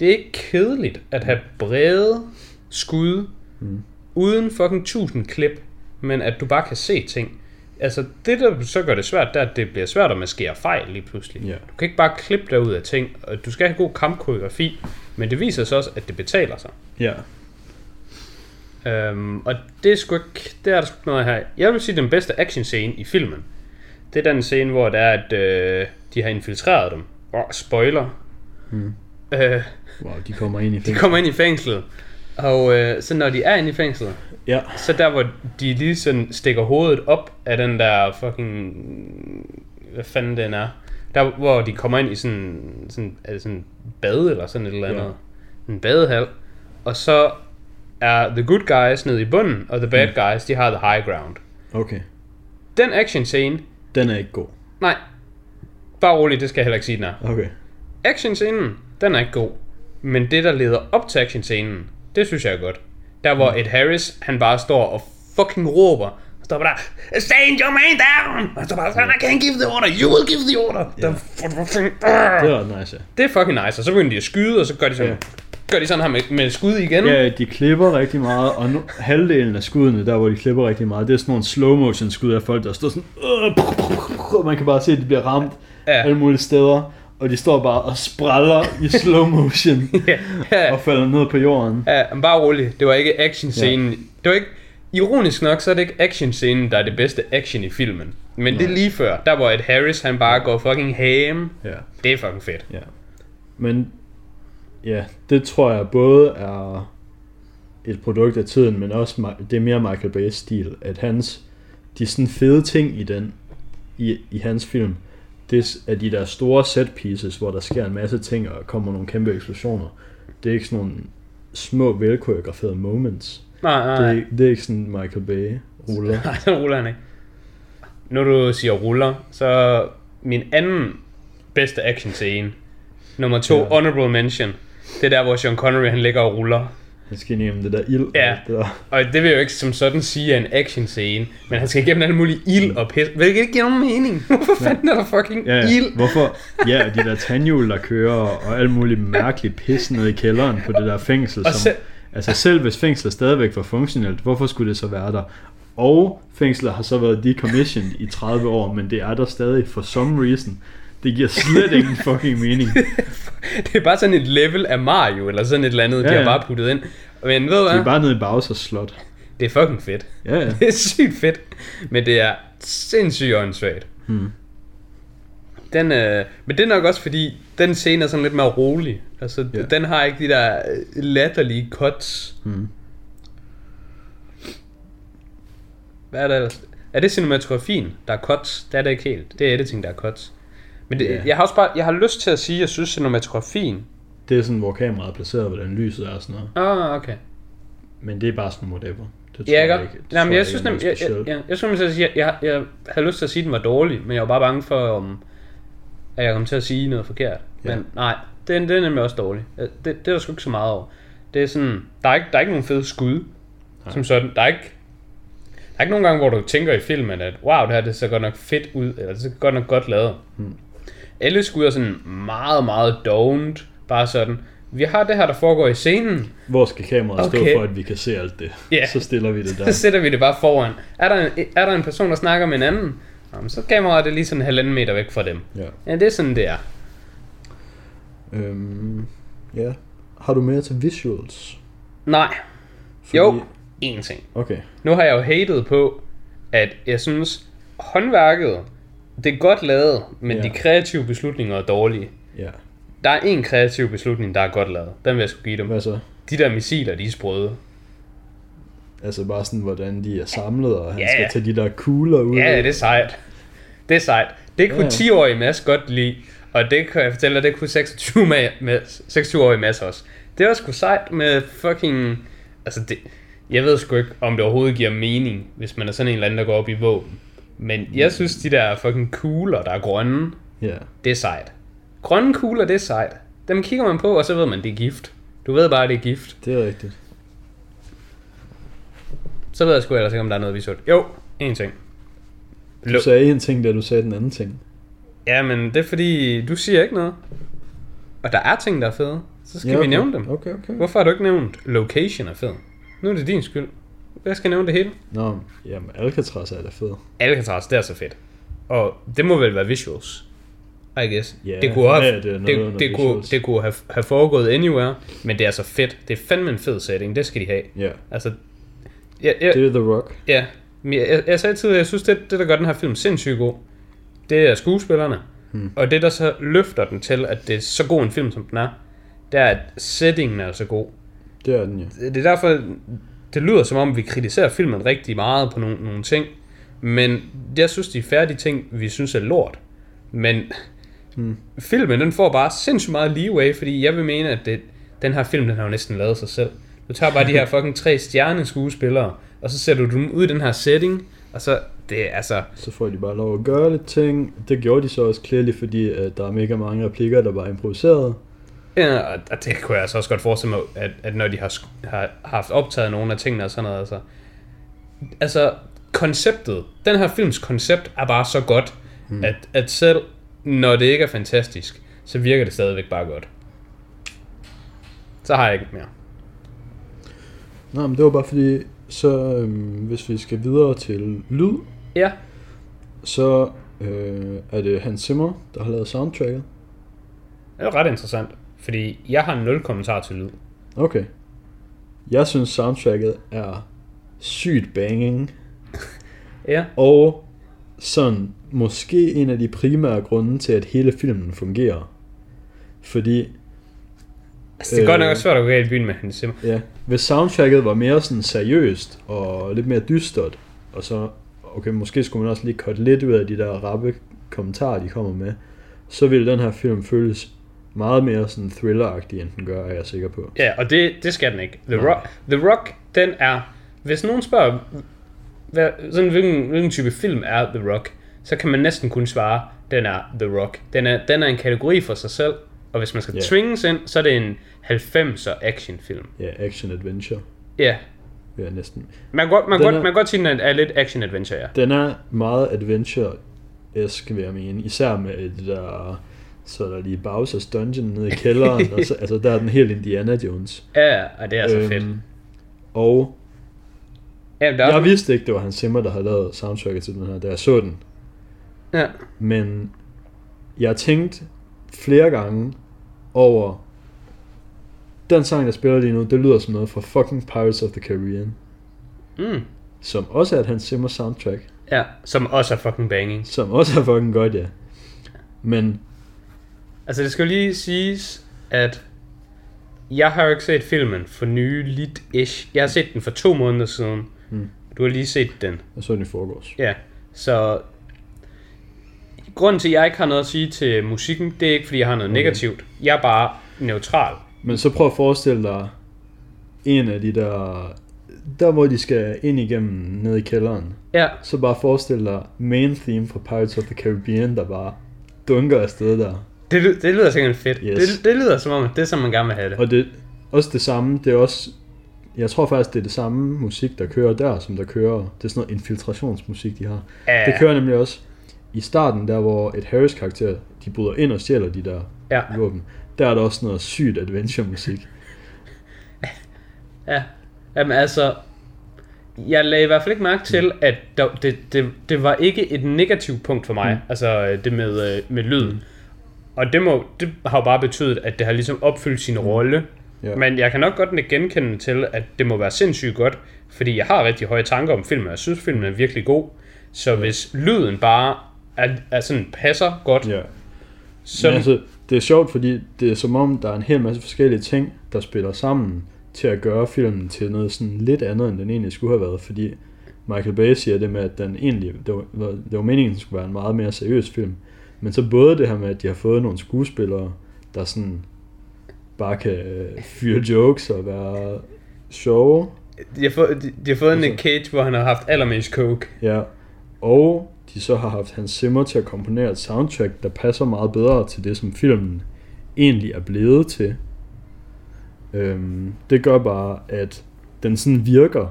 det er ikke kedeligt at have brede skud, Mm. uden fucking tusind klip, men at du bare kan se ting. Altså, det der så gør det svært, det er, at det bliver svært at maskere fejl lige pludselig. Ja. Du kan ikke bare klippe dig ud af ting, og du skal have god kampkoreografi, men det viser sig også, at det betaler sig. Ja. Øhm, og det er sgu ikke, det er der sgu noget her. Jeg vil sige, den bedste action scene i filmen, det er den scene, hvor det er, at øh, de har infiltreret dem. Oh, spoiler. Mm. Øh, Wow, de kommer ind i de fængsel. kommer ind i fængslet, og øh, så når de er inde i fængslet, Ja. så der hvor de lige sådan stikker hovedet op af den der fucking, hvad fanden den er, der hvor de kommer ind i sådan, sådan, er det sådan bad eller sådan et eller andet, Ja. en badehal, og så er the good guys nede i bunden, og the bad guys, de har the high ground. Okay. Den action scene, Den er ikke god. nej, bare roligt, det skal jeg heller ikke sige, den er. Okay. Action scenen, den er ikke god. Men det, der leder op til action scenen, det synes jeg er godt. Der hvor Ed Harris, han bare står og fucking råber, og står bare der, stand your man down! Og så bare I can't give the order, you will give the order! Ja. Det er nice, ja. Det er fucking nice, og så begynder de at skyde, og så gør de sådan, Ja. gør de sådan her med, med skud igen. Ja, de klipper rigtig meget, og nu, halvdelen af skuddene, der hvor de klipper rigtig meget, det er sådan nogle slow motion skud af folk, der står sådan, øh, man kan bare se, at de bliver ramt Ja. alle mulige steder, og de står bare og spræller i slow motion ja. ja. og falder ned på jorden. Ja, men bare rolig. Det var ikke actionscenen. Ja. Det var ikke... Ironisk nok, så er det ikke actionscenen, der er det bedste action i filmen. Men Nej. det er lige før. Der hvor Ed Harris, han bare går fucking ham. Ja, Det er fucking fedt. ja. Men ja, det tror jeg både er et produkt af tiden, men også det er mere Michael Bay's stil, at hans, de sådan fede ting i den, i, i hans film, det er de der store set pieces, hvor der sker en masse ting, og kommer nogle kæmpe eksplosioner. Det er ikke sådan nogle små velkoreograferede moments. Nej, nej, Det er, nej. ikke- det er ikke sådan Michael Bay ruller. Nej, den ruller han ikke. Når du siger ruller, så min anden bedste action scene, nummer to, ja. honorable mention, det er der, hvor Sean Connery han ligger og ruller. Han skal igennem det der ild. og Ja. alt Det der. Og det vil jo ikke som sådan sige er en action scene, men han skal igennem alle mulige ild og pis. Hvilket ikke giver nogen mening. Hvorfor fanden er der fucking Ja, ja. ild? Hvorfor? Ja, og de der tandhjul, der kører, og alt muligt mærkeligt pis nede i kælderen på det der fængsel. Og Som, selv- altså selv hvis fængslet stadigvæk var funktionelt, hvorfor skulle det så være der? Og fængslet har så været decommissioned i 30 år, men det er der stadig for some reason. Det giver slet ingen fucking mening. Det er bare sådan et level af Mario, eller sådan et eller andet, ja, de har ja. bare puttet ind. Men ved du Det hvad? er bare nede i Bowser's slot. Det er fucking fedt. Ja, ja. Det er sygt fedt. Men det er sindssygt åndssvagt. Hmm. Den, øh, men det er nok også fordi, den scene er sådan lidt mere rolig. Altså, Ja. den har ikke de der øh, latterlige cuts. Hmm. Hvad er det ellers? Er det cinematografien, der er cuts? Det er det ikke helt. Det er editing, der er cuts. Men det, Ja. jeg har også bare, jeg har lyst til at sige, at jeg synes cinematografien... Det er sådan, hvor kameraet er placeret, hvordan lyset er og sådan noget. Ah, okay. Men det er bare sådan whatever. Det tror Ja, jeg jeg, ikke. Det Nej, tror men jeg ikke synes nemlig, jeg, jeg, jeg, jeg, skulle sige, jeg, jeg, jeg havde lyst til at sige, at den var dårlig, men jeg var bare bange for, om, at jeg kom til at sige noget forkert. Ja. Men nej, den, den er nemlig også dårlig. Det, det er der sgu ikke så meget over. Det er sådan, der er ikke, der er ikke nogen fede skud, Nej. som sådan. Der er ikke, der er ikke nogen gange, hvor du tænker i filmen, at wow, det her det ser godt nok fedt ud, eller det ser godt nok godt lavet. Hmm. Alle skud er sådan meget, meget dovent, bare sådan. Vi har det her, der foregår i scenen, Hvor skal kameraet stå Okay. for, at vi kan se alt det? Ja. Så stiller vi det Så der. sætter vi det bare foran. Er der en, er der en person, der snakker med en anden, jamen, så er kameraet det lige sådan en halvanden meter væk fra dem. Ja. Ja, det er sådan, det er. Øhm, ja. Har du mere til visuals? Nej, Fordi... jo, én ting. Okay. Nu har jeg jo hatet på, at jeg synes, håndværket, det er godt lavet, men Ja. de kreative beslutninger er dårlige. Ja. Der er en kreativ beslutning, der er godt lavet. Den vil jeg sgu give dem. Hvad så? De der missiler, de er sprøde. Altså bare sådan, hvordan de er samlet, og han Ja, skal tage de der kugler ud. Ja, det er sejt. Det er sejt. Det kunne Ja. 10-årige Mads godt lide, og det kan jeg fortælle dig, det kunne 26 med, med 26-årige Mads også. Det var sgu sejt med fucking... Altså det, jeg ved sgu ikke, om det overhovedet giver mening, hvis man er sådan en eller anden, der går op i våben. Men jeg synes, de der fucking kugler, der er grønne, Ja. det er sejt. Grønne kugler, det er sejt. Dem kigger man på, og så ved man, det er gift. Du ved bare, det er gift. Det er rigtigt. Så ved jeg sgu ellers ikke, om der er noget visuelt. Jo, en ting. Du Lo- sagde en ting, da du sagde den anden ting. Ja, men det er fordi, du siger ikke noget. Og der er ting, der er fede. Så skal ja, okay. vi nævne dem. Okay, okay. Hvorfor har du ikke nævnt location er fed? Nu er det din skyld. Jeg skal nævne det hele. Nå, jamen Alcatraz er da fed. Alcatraz, det er så fedt. Og det må vel være visuals. I guess. Ja, det kunne, have, ja, det noget det, det, kunne, det kunne have, have foregået anywhere, men det er så fedt. Det er fandme en fed setting, det skal de have. Ja. Altså, ja, ja, Det er The Rock. Ja, men jeg, jeg, jeg sagde tidligere, jeg synes, det, det der gør den her film sindssygt god, det er skuespillerne. Hmm. Og det, der så løfter den til, at det er så god en film, som den er, det er, at settingen er så god. Det er den, ja. Det er derfor, det lyder som om, vi kritiserer filmen rigtig meget på nogle, nogle ting. Men jeg synes, de færdige ting, vi synes er lort. Men Hmm. filmen, den får bare sindssygt meget leeway, fordi jeg vil mene, at det, den her film, den har jo næsten lavet sig selv. Du tager bare de her fucking tre stjerne skuespillere, og så sætter du dem ud i den her setting, og så, det er altså, Så får de bare lov at gøre lidt ting. Det gjorde de så også clearly, fordi at der er mega mange replikker, der var improviseret. Ja, og det kunne jeg altså også godt forestille mig, at, at når de har, har haft optaget nogle af tingene og sådan noget, altså, altså, konceptet, den her films koncept er bare så godt, mm. at, at selv når det ikke er fantastisk, så virker det stadigvæk bare godt. Så har jeg ikke mere. Nå, men det var bare fordi, så øhm, hvis vi skal videre til lyd, Ja, så øh, er det Hans Zimmer, der har lavet soundtracket. det er ret interessant, fordi jeg har nul kommentar til lyd. Okay. Jeg synes soundtracket er sygt banging, Ja, og sådan måske en af de primære grunde til, at hele filmen fungerer. Fordi altså, det er øh, godt nok Øh. også svært at gå galt i byen med Hans Zimmer. Ja, hvis soundtracket var mere sådan seriøst og lidt mere dystert, og så, okay, måske skulle man også lige cutte lidt ud af de der rappe kommentarer, de kommer med, så ville den her film føles meget mere sådan thrilleragtig, end den gør, er jeg sikker på. Ja, og det, det skal den ikke. The Nej. Rock, The Rock, den er... Hvis nogen spørger, hvad, sådan, hvilken, hvilken type film er The Rock, så kan man næsten kun svare, den er The Rock. Den er, den er en kategori for sig selv, og hvis man skal Ja. yeah. tvinges ind, så er det en 90'er actionfilm. Ja, action-adventure, Ja, vil jeg næsten. man kan godt, man Den godt, er- man godt sige, at den er lidt action-adventure, ja. Den er meget adventure-esk, vil jeg mene, især med det der, så er der lige Bowser's Dungeon nede i kælderen, og så, altså der er den helt Indiana Jones. Ja, og det er så fedt. Og Ja, der er jeg vidste ikke, det var Hans Zimmer, der havde lavet soundtracket til den her, da jeg så den. ja, Men jeg tænkte flere gange over, den sang, der spiller lige nu, det lyder som noget fra fucking Pirates of the Caribbean. mm, Som også er et Hans Zimmer soundtrack. ja, som også er fucking banging. Som også er fucking godt, ja. Men Altså, det skal jo lige siges, at jeg har jo ikke set filmen for nyligt-ish. Jeg har set den for to måneder siden. Mm. Du har lige set den. jeg så den i forgårs. Ja, så... Grunden til, at jeg ikke har noget at sige til musikken, det er ikke, fordi jeg har noget okay. negativt. Jeg er bare neutral. Men så prøv at forestille dig en af de der, der hvor de skal ind igennem ned i kælderen. Ja, Så bare forestil dig main theme fra Pirates of the Caribbean, der bare dunker afsted der. Det, det lyder sikkert fedt. Yes. Det, det lyder som om, at det er som man gerne vil have det. Og det også det samme, det er også, jeg tror faktisk, det er det samme musik, der kører der, som der kører, det er sådan noget infiltrationsmusik, de har. Ja, Det kører nemlig også i starten, der hvor et Harris karakter, de bryder ind og stjæler de der Ja, våben. Der er der også noget sygt adventure musik. ja. Jamen altså, jeg lagde i hvert fald ikke mærke til, at der, det, det, det var ikke et negativt punkt for mig, mm. altså øh, det med, øh, med lyden. Mm. Og det, må, det har jo bare betydet, at det har ligesom opfyldt sin rolle. Ja. Men jeg kan nok godt genkende til, at det må være sindssygt godt, fordi jeg har rigtig høje tanker om filmen, og jeg synes, filmen er virkelig god. Så hvis lyden bare er, er sådan passer godt, Ja. så... Men altså, det er sjovt, fordi det er som om, der er en hel masse forskellige ting, der spiller sammen til at gøre filmen til noget sådan lidt andet, end den egentlig skulle have været. Fordi Michael Bay siger det med, at den egentlig, det var, det var meningen, at den skulle være en meget mere seriøs film. Men så både det her med, at de har fået nogle skuespillere, der sådan bare kan øh, fyre jokes og være sjove. de, har fået, de, de har fået en Altså- Cage, hvor han har haft allermest coke. Ja. Og de så har haft Hans Zimmer til at komponere et soundtrack, der passer meget bedre til det, som filmen egentlig er blevet til. Øhm, det gør bare, at den sådan virker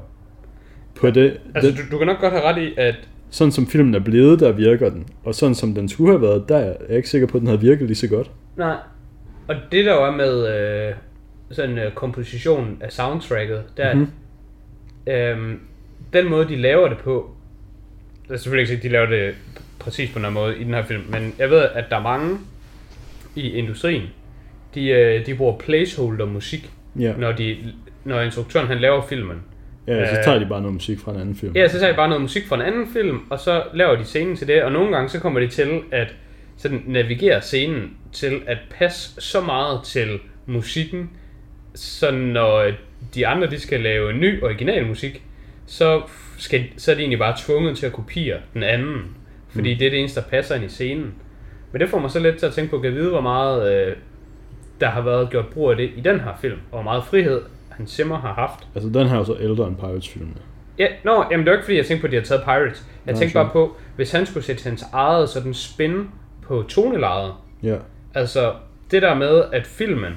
på det, Altså, det du, du kan nok godt have ret i, at sådan som filmen er blevet, der virker den. Og sådan som den skulle have været, der er jeg ikke sikker på, at den havde virket lige så godt. Nej. Og det der er med øh, sådan øh, kompositionen af soundtracket, er, Mhm. mm-hmm. øh, den måde, de laver det på, det er selvfølgelig ikke sikkert, de laver det præcis på den måde i den her film, men jeg ved, at der er mange i industrien, de, øh, de bruger placeholder musik, Ja, når, de, når instruktøren han laver filmen. Ja så Øh. tager de bare noget musik fra en anden film. Ja, så tager de bare noget musik fra en anden film, og så laver de scenen til det, og nogle gange så kommer de til at sådan navigere scenen til at passe så meget til musikken, så når de andre de skal lave ny original musik, så, skal, så er de egentlig bare tvunget til at kopiere den anden, fordi mm. det er det eneste, der passer ind i scenen. Men det får mig så lidt til at tænke på, at vide, hvor meget øh, der har været gjort brug af det i den her film, og hvor meget frihed Hans Zimmer har haft. Altså den her er jo så ældre end Pirates-filmene. Ja, nå, jamen det var ikke fordi, jeg tænkte på, at de har taget Pirates. Jeg Nå, tænkte bare på, hvis han skulle sætte hans eget sådan spin på tonelejet. Ja, Altså, det der med, at filmen,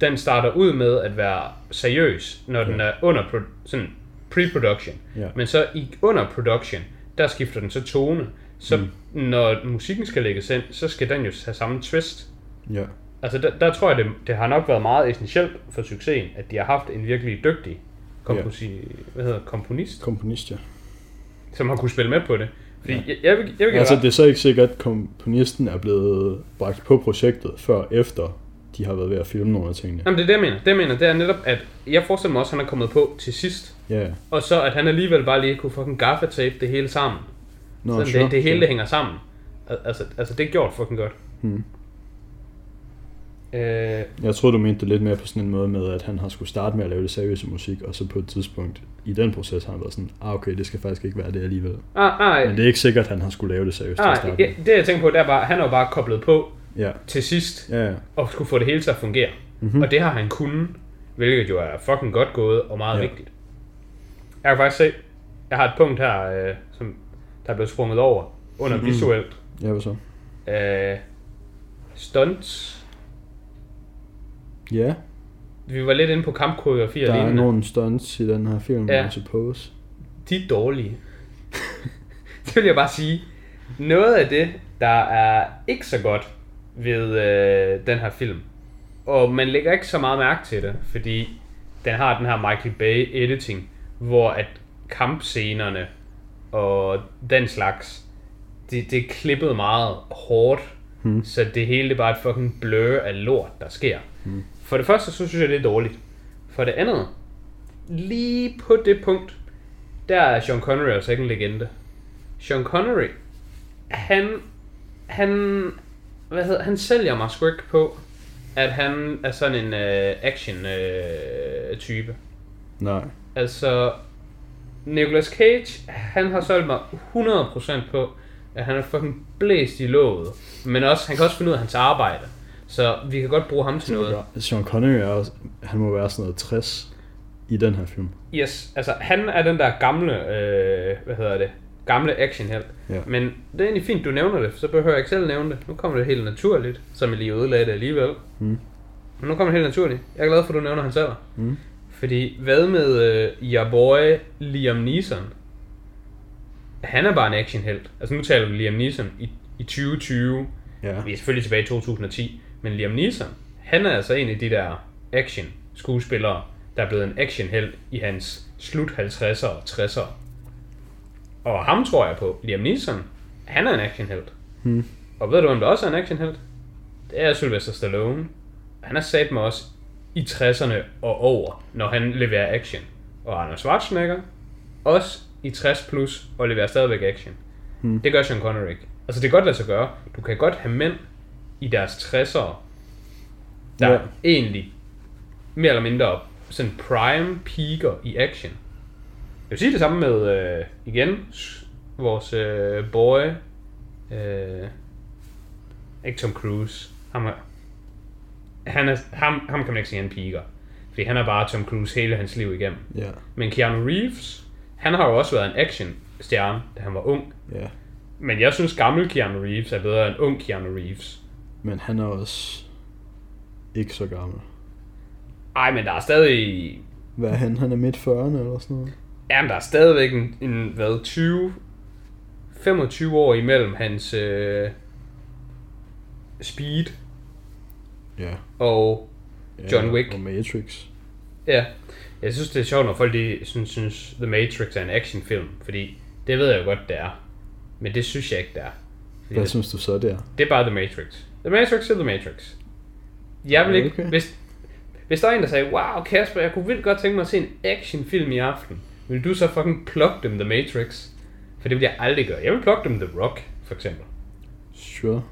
den starter ud med at være seriøs, når den er under, pro- sådan, pre-production. Ja. Men så i, under production, der skifter den så tone. Så mm. når musikken skal lægges ind, så skal den jo have samme twist. Ja. Altså der, der tror jeg, det, det har nok været meget essentielt for succesen, at de har haft en virkelig dygtig komposi, hvad hedder, komponist, Komponist, ja. som har kunne spille med på det. Fordi Ja. ja. jeg, jeg, vil, jeg vil Altså, det er så ikke sikkert, at komponisten er blevet bragt på projektet, før efter de har været ved at filme nogle af tingene. Jamen det er det, jeg mener. Det, jeg mener, det er netop, at jeg forestiller mig også, at han er kommet på til sidst. Ja, Og så at han alligevel bare lige kunne fucking gaffatape det hele sammen. Nå, Sådan sure, det, det hele sure. det hænger sammen. Al- Altså, altså det er gjort fucking godt. Hmm. Øh, Jeg tror du mente det lidt mere på sådan en måde med, at han har skulle starte med at lave det seriøse musik, og så på et tidspunkt i den proces har han været sådan, ah okay, det skal faktisk ikke være det alligevel. ah, ah, Men det er ikke sikkert, at han har skulle lave det seriøst til at ah, ja, det jeg tænker på, det er bare, han jo bare koblet på Ja, til sidst, ja, ja. og skulle få det hele til at fungere. Mhm. Mm-hmm. Og det har han kunnet, hvilket jo er fucking godt gået og meget Ja. vigtigt. Jeg kan faktisk se, jeg har et punkt her, øh, som der er blevet sprunget over under Mhm. mm-hmm. visuelt. Ja, hvad så? Øh, stunts. Ja, Vi var lidt inde på kampkoreografi og der er nogle stunts i den her film, Ja. I suppose. De er dårlige. det vil jeg bare sige. Noget af det, der er ikke så godt ved øh, den her film, og man lægger ikke så meget mærke til det, fordi den har den her Michael Bay editing, hvor at kampscenerne og den slags, det, det er klippet meget hårdt, Hmm. så det hele det er bare et fucking blur af lort, der sker. Hmm. For det første, så synes jeg, det er dårligt. For det andet, lige på det punkt, der er Sean Connery altså ikke en legende. Sean Connery, han, han, hvad hedder, han sælger mig sgu ikke på, at han er sådan en uh, action uh, type. Nej. Altså, Nicolas Cage, han har solgt mig 100% på, at han er fucking blæst i låget. Men også, han kan også finde ud af hans arbejde. Så vi kan godt bruge ham til noget. Sean Connery er også, han må være sådan noget 60 i den her film. Yes, altså han er den der gamle, øh, hvad hedder det, gamle actionheld. Ja. Men det er egentlig fint, du nævner det, så behøver jeg ikke selv nævne det. Nu kommer det helt naturligt, som jeg lige ødelagde det alligevel. Mm. Men nu kommer det helt naturligt. Jeg er glad for, at du nævner hans alder. Mm. Fordi hvad med øh, your boy Liam Neeson? Han er bare en actionhelt. Altså nu taler vi Liam Neeson i, i 2020. Ja. Vi er selvfølgelig tilbage i 2010. Men Liam Neeson, han er altså en af de der action skuespillere, der er blevet en actionhelt i hans slut 50'er og 60'er. Og ham tror jeg på. Liam Neeson, han er en actionhelt. Hmm. Og ved du, hvem der også er en actionhelt? Det er Sylvester Stallone. Han er sat med os i 60'erne og over, når han leverer action. Og Arnold Schwarzenegger, også i 60 plus og leverer stadigvæk action. Hmm. Det gør Sean Connery ikke. Altså det kan godt lade sig gøre. Du kan godt have mænd i deres 60'ere, der Ja. egentlig mere eller mindre sådan prime peaker i action. Jeg vil sige det samme med, øh, igen, vores øh, boy, øh, ikke Tom Cruise, ham, er, han er, ham, ham kan man ikke sige, han peaker. Fordi han er bare Tom Cruise hele hans liv igennem. Ja. Men Keanu Reeves, han har jo også været en action stjerne, da han var ung. Ja. Men jeg synes, gammel Keanu Reeves er bedre end ung Keanu Reeves. Men han er også ikke så gammel. Ej, men der er stadig... Hvad er han? Han er midt 40'erne eller sådan noget? Jamen, der er stadigvæk en, en hvad, 20... 25 år imellem hans øh, Speed Ja. og ja John Wick. Og Matrix. Ja, jeg synes det er sjovt, når folk de synes, synes The Matrix er en actionfilm, fordi det ved jeg jo godt, det er. Men det synes jeg ikke, det er. Fordi Hvad det, synes du så der? det er bare The Matrix. The Matrix er The Matrix. Jeg vil ikke, Okay. hvis, hvis der er en, der sagde, wow Kasper, jeg kunne vildt godt tænke mig at se en actionfilm i aften, vil du så fucking plukke dem The Matrix? For det vil jeg aldrig gøre. Jeg vil plukke dem The Rock, for eksempel. Sure.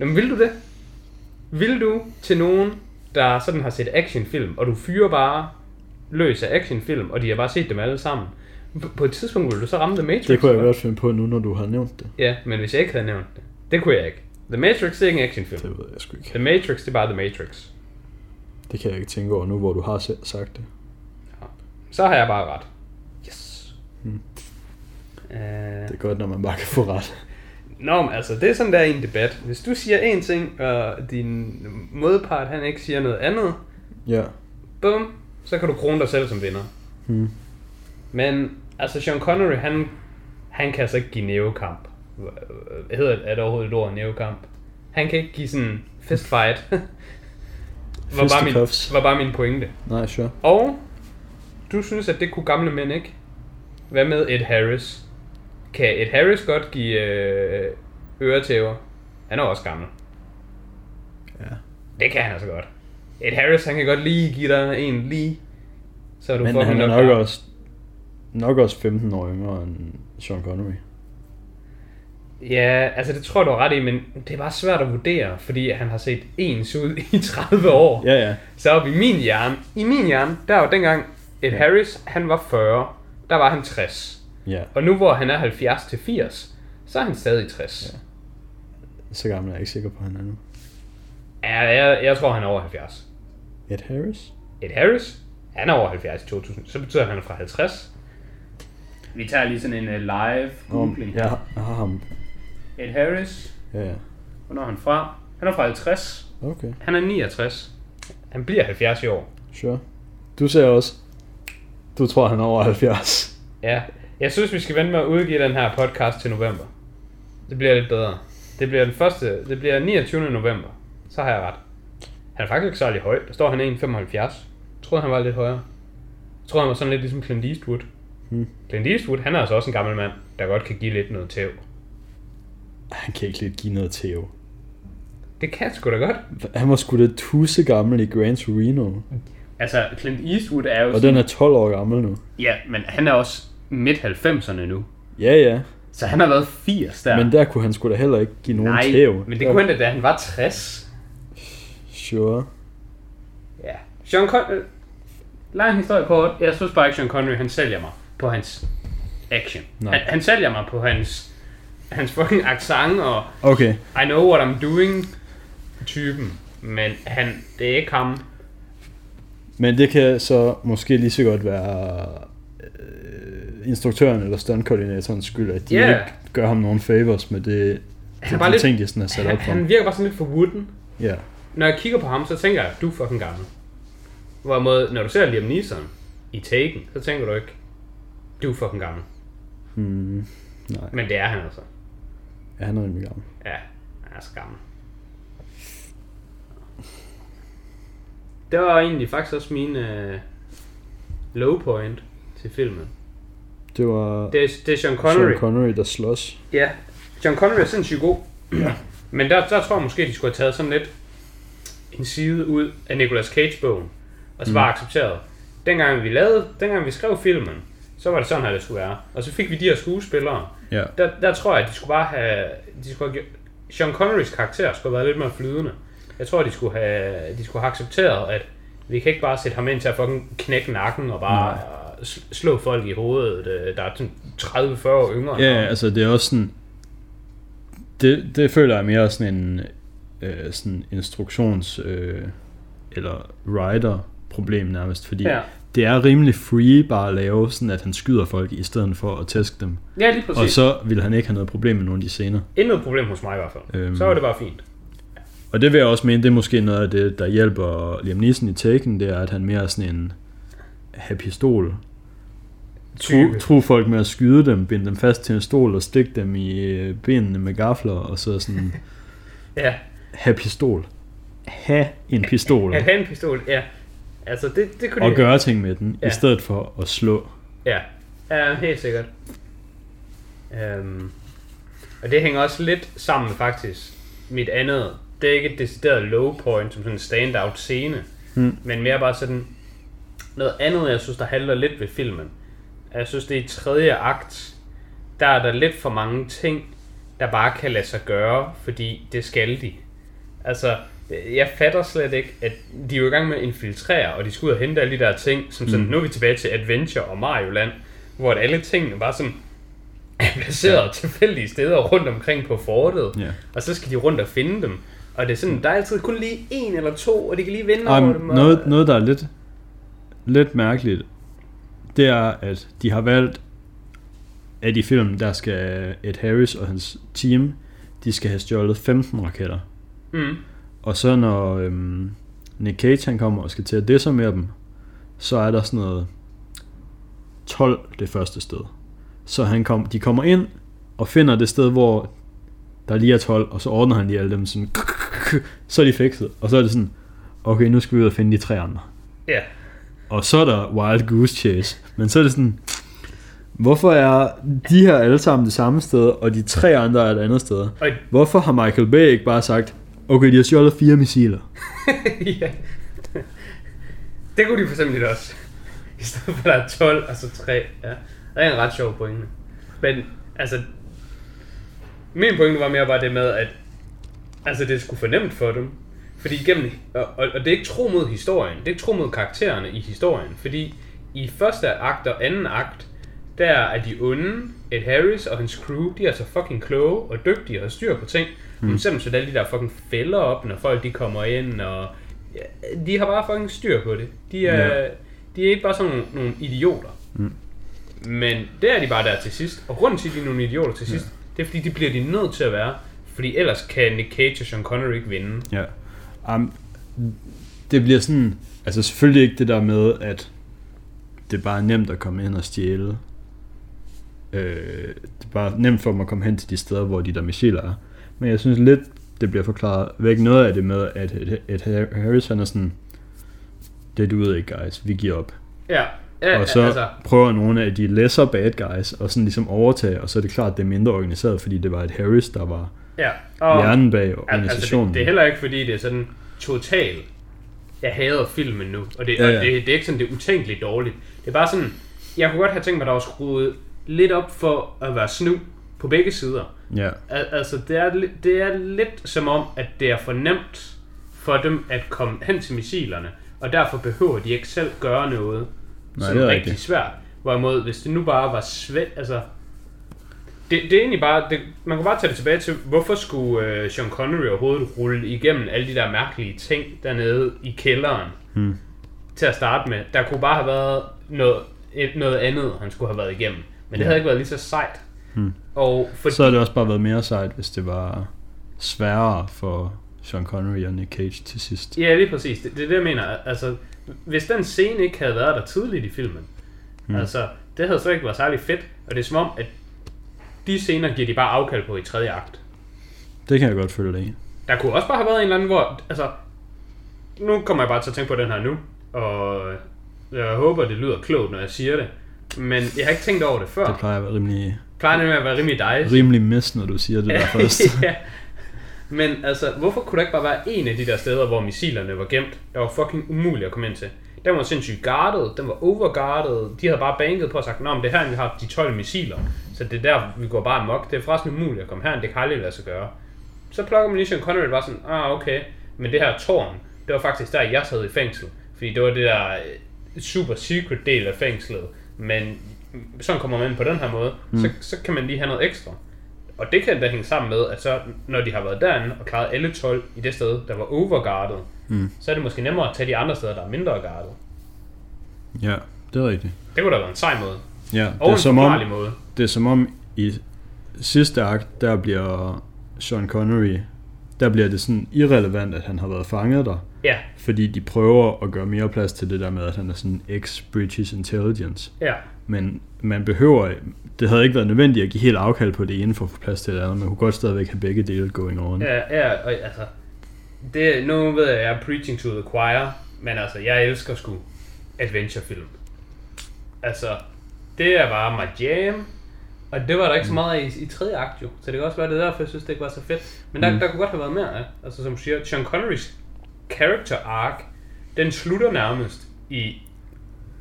Jamen vil du det? Vil du til nogen, der sådan har set actionfilm, og du fyrer bare løs af actionfilm, og de har bare set dem alle sammen. På- et tidspunkt vil du så ramme The Matrix. Det kunne jeg eller? godt finde på nu, når du har nævnt det. Ja, men hvis jeg ikke havde nævnt det. Det kunne jeg ikke. The Matrix det er ikke en actionfilm. Det ved jeg sgu ikke. The Matrix det er bare The Matrix. Det kan jeg ikke tænke over nu, hvor du har selv sagt det. Så har jeg bare ret. Yes. Hmm. Uh, Det er godt, når man bare kan få ret. Nå, men altså, det er sådan der i en debat. Hvis du siger én ting, og din modpart han ikke siger noget andet, Ja. bum, så kan du krone dig selv som vinder. Hmm. Men altså Sean Connery, han, han kan altså ikke give neokamp. Hvad hedder det, er det overhovedet et ord, neokamp? Han kan ikke give sådan fistfight. var, bare min, var bare min pointe. Nej, sure. Og du synes, at det kunne gamle mænd ikke? Hvad med Ed Harris? Kan Ed Harris godt give øh, øretæver? Han er også gammel. Ja. Det kan han altså godt. Ed Harris, han kan godt lige give dig en lige. Så du Men fucking han er nok nok også, nok også 15 år yngre end Sean Connery. Ja, altså det tror jeg, du ret i, men det er bare svært at vurdere, fordi han har set ens ud i 30 år. Ja, ja. Så op i min hjerne, i min hjerne, der var dengang Ed Harris, han var 40, der var han 60. Ja, Og nu hvor han er 70 til 80, så er han stadig 60. så gammel er jeg ikke sikker på, at han er nu. Ja, jeg, jeg tror, han er over 70. Ed Harris? Ed Harris, han er over 70 i 2000. Så betyder at han er fra 50. Vi tager lige sådan en uh, live googling. ja, jeg har ham. Ed Harris, Ja, ja. hvornår er han fra? Han er fra 50. Okay, Han er 69. Han bliver 70 i år. sure. Du ser også, du tror, han er over 70. Ja, jeg synes, vi skal vente med at udgive den her podcast til november. Det bliver lidt bedre. Det bliver den første, det bliver 29. november. Så har jeg ret. Han er faktisk ikke særlig høj. Der står han er 1,75. Jeg troede, han var lidt højere. Jeg tror, han var sådan lidt ligesom Clint Eastwood. Hmm. Clint Eastwood, han er altså også en gammel mand, der godt kan give lidt noget tæv. Han kan ikke lidt give noget tæv. Det kan sgu da godt. Han var sgu da tusse gammel i Gran Torino. Altså, Clint Eastwood er jo Og den er 12 år gammel nu. Ja, men han er også midt 90'erne nu. Ja, ja. Så han har været 80 der. Men der kunne han sgu da heller ikke give nogen Nej, tæv. men det kunne han da, da han var 60. Sure. Ja. Sean Connery... Lang historie kort. Jeg synes bare ikke, Sean Connery, han sælger mig på hans action. Nej. Han, han sælger mig på hans, hans fucking accent og Okay, I know what I'm doing typen. Men han, det er ikke ham. men det kan så måske lige så godt være øh, instruktøren eller stuntkoordinatorens skyld, at de Ja. ikke gør ham nogen favors med det, Han er bare de lidt- ting, de sådan er sat Han, op for. han virker bare sådan lidt for wooden. Ja. Når jeg kigger på ham, så tænker jeg, du er fucking gammel. Hvorimod, når du ser Liam Neeson i Taken, så tænker du ikke, du er fucking gammel. Hmm, nej, Men det er han altså. Ja, han er rimelig gammel. Ja, han er så gammel. Det var egentlig faktisk også min uh, low point til filmen. Det var Det er, det er Sean Connery. Sean Connery, der slås. Ja, Sean Connery er sindssygt god. Men der, der tror jeg måske, de skulle have taget sådan lidt en side ud af Nicolas Cage-bogen, og så bare Mm. accepteret. Dengang vi lavede, dengang vi skrev filmen, så var det sådan her, det skulle være. Og så fik vi de her skuespillere. Ja. Der, der tror jeg, at de skulle bare have... De skulle have Sean Connerys karakter skulle have været lidt mere flydende. Jeg tror, de skulle have, de skulle have accepteret, at vi kan ikke bare sætte ham ind til at fucking knække nakken og bare sl- slå folk i hovedet, øh, der er sådan 30-40 år yngre. Ja, ham. altså det er også sådan... Det, det føler jeg mere sådan en øh, sådan instruktions- øh, eller writer-problem nærmest, fordi Ja. Det er rimelig free bare at lave sådan, at han skyder folk i stedet for at tæske dem. Ja, lige præcis. Og så vil han ikke have noget problem med nogle af de scener. Intet problem hos mig i hvert fald. Øhm. Så var det bare fint. Og det vil jeg også mene, det er måske noget af det, der hjælper Liam Neeson i Taken, det er, at han mere er sådan en have pistol. Type. tru folk med at skyde dem, binde dem fast til en stol og stikke dem i øh, benene med gafler, og så sådan Ja, have pistol. Ha en pistol. at have en pistol, ja. Altså, det, det kunne Og de... gøre ting med den, Ja. i stedet for at slå. Ja, ja helt sikkert. Um, og det hænger også lidt sammen faktisk. Mit andet, det er ikke et decideret low point, som sådan en standout scene, Hmm. men mere bare sådan noget andet, jeg synes, der handler lidt ved filmen. Jeg synes, det er i tredje akt, der er der lidt for mange ting, der bare kan lade sig gøre, fordi det skal de. Altså, jeg fatter slet ikke, at de er jo i gang med at infiltrere, og de skal ud og hente alle de der ting, som sådan, Mm. nu er vi tilbage til Adventure og Mario Land, hvor alle tingene bare sådan er placeret ja. tilfældige steder rundt omkring på fortet, Ja. og så skal de rundt og finde dem. Og det er sådan, der er altid kun lige en eller to, og de kan lige vinde Ej, over dem. Og, noget, noget, der er lidt, lidt mærkeligt, det er, at de har valgt, at i filmen, der skal Ed Harris og hans team, de skal have stjålet 15 raketter. Mm. Og så når øhm, Nick Cage han kommer og skal til at desarmere dem, så er der sådan noget 12 det første sted. Så han kom, de kommer ind og finder det sted, hvor der lige er 12, og så ordner han lige alle dem sådan, så er de fikset, og så er det sådan, okay, nu skal vi ud og finde de tre andre. Ja. Og så er der Wild Goose Chase, men så er det sådan, hvorfor er de her alle sammen det samme sted, og de tre andre er et andet sted? Hvorfor har Michael Bay ikke bare sagt, okay, de har stjålet fire missiler? ja. Det kunne de for eksempel lidt også. I stedet for, at der er 12, og så 3. Ja. Det er en ret sjov pointe. Men, altså... Min pointe var mere bare det med, at... Altså, det skulle fornemt for dem. Fordi igennem... Og, og, og det er ikke tro mod historien. Det er ikke tro mod karaktererne i historien. Fordi i første akt og anden akt, der er de onde, Ed Harris og hans crew, de er så fucking kloge og dygtige og styr på ting. Mm. De simpelthen sætter alle de der fucking fælder op, når folk de kommer ind, og ja, de har bare fucking styr på det. De er, Ja. ja. de er ikke bare sådan nogle, nogle idioter. Mm. Men det er de bare der til sidst. Og grunden til, at de er nogle idioter til sidst, det er fordi, de bliver de nødt til at være. Fordi ellers kan Nick Cage og Sean Connery ikke vinde. Ja. Um, det bliver sådan, altså selvfølgelig ikke det der med, at det bare er nemt at komme ind og stjæle. Øh, det er bare nemt for dem at komme hen til de steder, hvor de der missiler er. Men jeg synes lidt, det bliver forklaret væk noget af det med, at Ed Harris han er sådan, det duede ikke, guys, vi giver op. Ja, ja Og så altså, prøver nogle af de lesser bad guys og sådan ligesom overtage, og så er det klart, at det er mindre organiseret, fordi det var et Harris, der var ja. Og, hjernen bag Al- Altså, organisationen. det, det er heller ikke fordi, det er sådan total jeg hader filmen nu, og det, Ja, ja, ja. det, det er ikke sådan, det er utænkeligt dårligt. Det er bare sådan, jeg kunne godt have tænkt mig, at der var skruet lidt op for at være snu på begge sider. Ja, Al- altså, det er, det er lidt som om, at det er for nemt for dem at komme hen til missilerne, og derfor behøver de ikke selv gøre noget, Nej, som det er er rigtig rigtigt. svært. Hvorimod, hvis det nu bare var svært, altså... Det, det er egentlig bare, det, man kan bare tage det tilbage til, hvorfor skulle øh, Sean Connery overhovedet rulle igennem alle de der mærkelige ting dernede i kælderen Hmm. til at starte med. Der kunne bare have været noget, et, noget andet, han skulle have været igennem. Men det Ja. havde ikke været lige så sejt. Hmm. Og fordi, så havde det også bare været mere sejt, hvis det var sværere for Sean Connery og Nick Cage til sidst. Ja, lige præcis. Det, det er det, jeg mener. Altså, hvis den scene ikke havde været der tidligt i filmen, Hmm. mm. altså, det havde så ikke været særlig fedt. Og det er som om, at de scener giver de bare afkald på i tredje akt. Det kan jeg godt følge dig i. Der kunne også bare have været en eller anden, hvor... Altså, nu kommer jeg bare til at tænke på den her nu, og jeg håber, det lyder klogt, når jeg siger det. Men jeg har ikke tænkt over det før. Det plejer at være rimelig, plejer nemlig at være rimelig dejligt. rimelig mis, når du siger det der først. ja. Men altså, hvorfor kunne der ikke bare være en af de der steder, hvor missilerne var gemt, der var fucking umuligt at komme ind til? Den var sindssygt guarded, den var overguarded, de havde bare banket på og sagt, Nå, men det er her, vi har de 12 missiler, så det er der, vi går bare amok. Det er forresten umuligt at komme her, det kan aldrig lade sig gøre. Så plukker man lige Sean Connery og var sådan, ah, okay, men det her tårn, det var faktisk der, jeg sad i fængsel. Fordi det var det der øh, super secret del af fængslet. Men sådan kommer man ind på den her måde, mm. så, så kan man lige have noget ekstra. Og det kan da hænge sammen med, at så, når de har været derinde og klaret alle 12 i det sted, der var overguardet, Mm. så er det måske nemmere at tage de andre steder, der er mindre guardet. Ja, det er rigtigt. Det kunne da være en sej måde. Ja, det er, en som om, måde. det er som om i sidste akt, der bliver Sean Connery, der bliver det sådan irrelevant, at han har været fanget der. Ja, Fordi de prøver at gøre mere plads til det der med, at han er sådan ex-British intelligence. ja. Men man behøver, det havde ikke været nødvendigt at give helt afkald på det ene for at få plads til det andet. Man kunne godt stadigvæk have begge dele going on. Ja, ja, og altså, det, nu ved jeg, at jeg er preaching to the choir, men altså, jeg elsker sgu adventurefilm. Altså, det er bare my jam, og det var der ikke så meget af i, i tredje akt jo, så det kan også være, det er derfor, jeg synes, det ikke var så fedt. Men der, Mm. der kunne godt have været mere af, altså som du siger, Sean Connerys character arc, den slutter nærmest i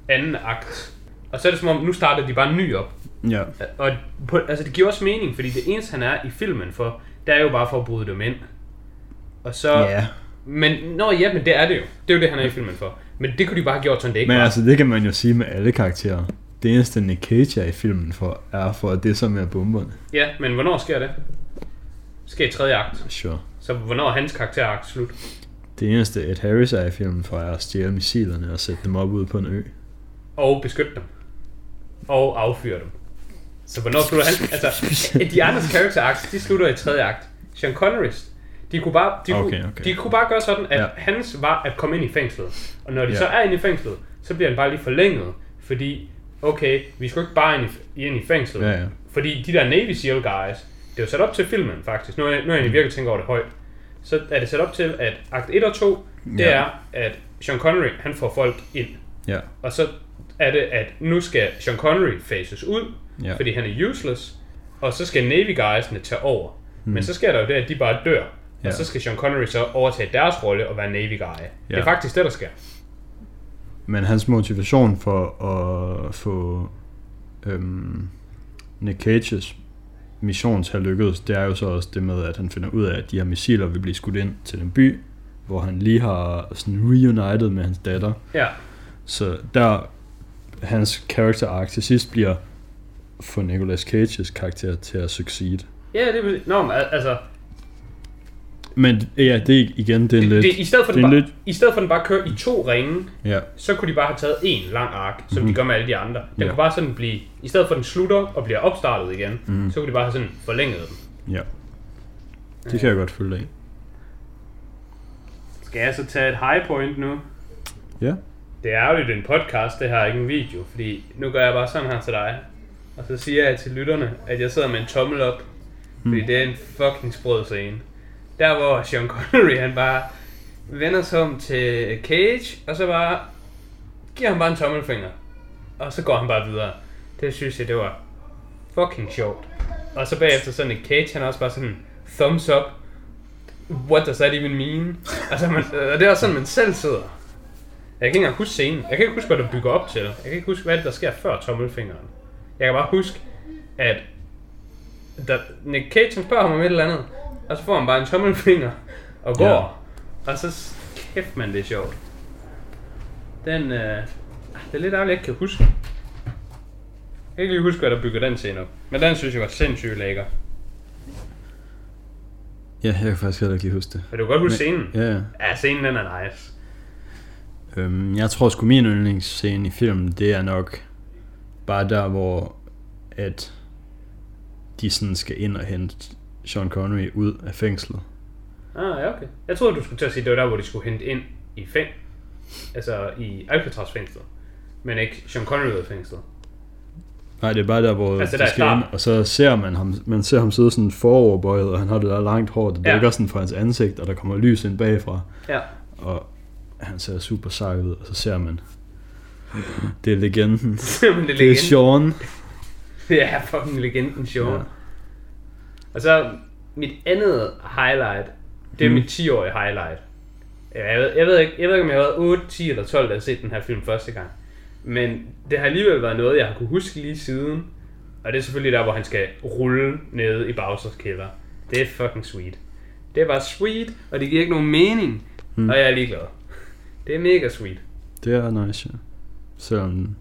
anden akt. Og så er det som om, nu starter de bare en ny op. Ja, Og på, altså det giver også mening, fordi det eneste han er i filmen for, det er jo bare for at bryde dem ind. Og så... ja. Men, nå ja, men det er det jo. Det er jo det, han er i filmen for. Men det kunne de bare have gjort sådan, det ikke Men var. altså, det kan man jo sige med alle karakterer. Det eneste Nick Cage er i filmen for, er for det som er bomberne. Ja, men hvornår sker det? Sker i tredje akt. Sure. Så hvornår er hans karakterakt slut? Det eneste Ed Harris er i filmen for, er at stjæle missilerne og sætte dem op ude på en ø. Og beskytte dem. Og affyre dem. Så hvornår slutter han? Altså, de andres character arcs, de slutter i tredje akt. Sean Connerys, de kunne bare, de, Okay, kunne, okay. de kunne bare gøre sådan, at Ja. hans var at komme ind i fængslet. Og når de Ja. så er inde i fængslet, så bliver han bare lige forlænget. Fordi okay, vi skal ikke bare ind i, ind i fængslet. Ja, ja. Fordi de der Navy SEAL guys, det er jo sat op til filmen faktisk. Nu er jeg, nu er jeg virkelig tænkt over det højt. Så er det sat op til, at akt 1 og 2, det Ja. er, at Sean Connery, han får folk ind. Ja. Og så er det, at nu skal Sean Connery faces ud, Ja. fordi han er useless. Og så skal Navy guysene tage over. Mm. Men så sker der jo det, at de bare dør. Ja. Og så skal Sean Connery så overtage deres rolle og være Navy guy. Ja. Det er faktisk det, der sker. Men hans motivation for at få øhm, Nick Cages mission til at lykkes, det er jo så også det med, at han finder ud af, at de her missiler vil blive skudt ind til den by, hvor han lige har sådan reunited med hans datter. Ja. Så der, hans character arc til sidst bliver for Nicolas Cages karakter til at succeed. Ja, det er... Nå, men al- altså... Men ja, det er igen, det er Det, lidt... det, i, stedet for det den bare, lidt- I stedet for den bare kører i to ringe, Ja, så kunne de bare have taget en lang ark, som de gør med alle de andre. Den Mhm. Ja. kunne bare sådan blive, i stedet for at den slutter og bliver opstartet igen, Mhm. så kunne de bare have sådan forlænget den. ja. Det kan jeg godt følge af. Skal jeg så tage et high point nu? Ja. Det er jo en podcast, det her, ikke en video, fordi nu gør jeg bare sådan her til dig. Og så siger jeg til lytterne, at jeg sidder med en tommel op, fordi det er en fucking sprød scene. Der hvor Sean Connery, han bare vender sig om til Cage, og så bare giver han bare en tommelfinger. Og så går han bare videre. Det synes jeg, det var fucking sjovt. Og så bagefter sådan en Cage, han er også bare sådan thumbs up. What does that even mean? Altså, man, og det er også sådan, man selv sidder. Jeg kan ikke engang huske scenen. Jeg kan ikke huske, hvad der bygger op til. Jeg kan ikke huske, hvad der sker før tommelfingeren. Jeg kan bare huske, at der, Nick Cage spørger ham om et eller andet, og så får han bare en tommelfinger og går. Ja. Og så kæft man, det er sjovt. Den, øh, det er lidt ærgerligt, jeg ikke kan huske. Jeg kan ikke lige huske, hvad der bygger den scene op. Men den synes jeg var sindssygt lækker. Ja, jeg kan faktisk heller ikke lige huske det. Men du kan godt huske Men- scenen. Ja, ja. Ja, scenen den er nice. Øhm, jeg tror sgu min yndlingsscene i filmen, det er nok bare der, hvor at de sådan skal ind og hente Sean Connery ud af fængslet. Ah, ja, okay. Jeg troede, du skulle til at sige, det var der, hvor de skulle hente ind i fæng... Altså i Alcatraz fængslet. Men ikke Sean Connery ud af fængslet. Nej, det er bare der, hvor Altså, der de er skal ind, og så ser man ham, man ser ham sidde sådan foroverbøjet, og han har det der langt hår, det Ja. dækker sådan for hans ansigt, og der kommer lys ind bagfra, Ja. og han ser super sej ud, og så ser man, det er legenden. Det er Det er legenden. Sean. Det er fucking legenden Sean. Ja. Ja. Og så mit andet highlight, det er Mm. mit 10-årige highlight. Jeg ved, jeg, ved ikke, jeg ved ikke, om jeg har været 8, 10 eller 12, da jeg set den her film første gang. Men det har alligevel været noget, jeg har kunne huske lige siden. Og det er selvfølgelig der, hvor han skal rulle nede i Bowsers kælder. Det er fucking sweet. Det er bare sweet, og det giver ikke nogen mening. Mm. Og jeg er ligeglad. Det er mega sweet. Det er nice, ja. Selvom,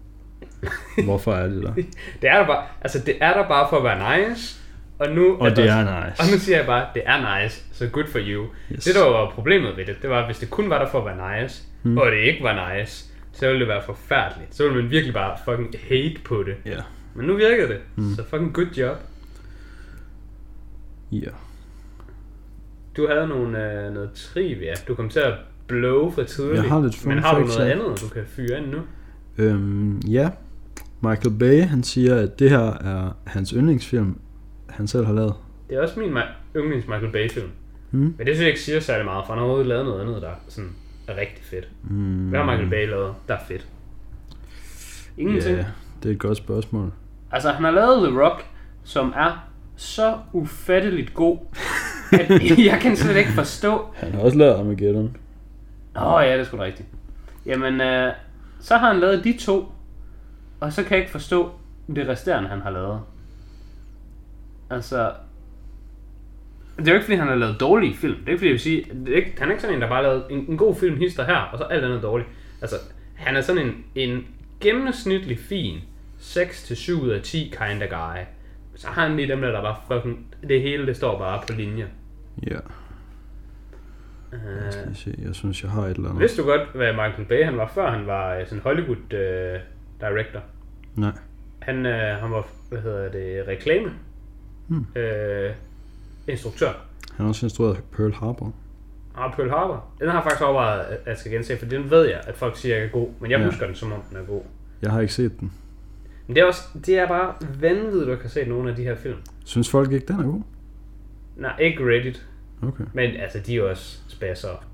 hvorfor er det der? Det er der bare, altså det er der bare for at være nice. Og nu Og det der, er nice. Og nu siger jeg bare, det er nice, så good for you. Yes. Det der var problemet ved det, det var, at hvis det kun var der for at være nice, mm. og det ikke var nice, så ville det være forfærdeligt. Så ville man virkelig bare fucking hate på det. Ja. Men nu virker det, mm. så fucking good job. Ja. Du havde nogle, øh, noget trivia. Du kom til at blow for tidligt. Jeg har lidt fun Men har du noget andet, du kan fyre ind nu? Øhm, ja. Michael Bay, han siger, at det her er hans yndlingsfilm, han selv har lavet. Det er også min yndlings Michael Bay film. Hmm? Men det synes jeg ikke siger særlig meget, for han har overhovedet lavet noget andet, der sådan er rigtig fedt. Mm, Hvad har Michael Bay lavet, der er fedt? Ingenting. Ja, det er et godt spørgsmål. Altså, han har lavet The Rock, som er så ufatteligt god, at jeg kan slet ikke forstå. Han har også lavet Armageddon. Oh, ja, det er sgu da rigtigt. Jamen, øh, så har han lavet de to, og så kan jeg ikke forstå det resterende, han har lavet. Altså, det er jo ikke fordi, han har lavet dårlige film. Det er ikke fordi, jeg vil sige, det er ikke, han er ikke sådan en, der bare har lavet en, en god film hister her, og så alt andet dårligt. Altså, han er sådan en, en gennemsnitlig fin 6-7 ud af 10 kind of guy. Så har han lige dem der, der bare fucking, det hele det står bare på linje. Ja, Skal jeg se. Jeg synes, jeg har et eller andet. Vidste du godt, hvad Michael Bay han var, før han var øh, sådan Hollywood øh, director? Nej. Han, øh, han var, hvad hedder det, reklame. Hmm. Øh, instruktør. Han har også instrueret Pearl Harbor. Og Pearl Harbor. Den har jeg faktisk overvejet, at jeg skal gense, for den ved jeg, at folk siger, at jeg er god. Men jeg Ja. ja. husker den, som om den er god. Jeg har ikke set den. Men det er, også, det er bare vanvittigt, at du kan se nogle af de her film. Synes folk ikke, den er god? Nej, ikke Reddit. Okay. Men altså, de er også spasser.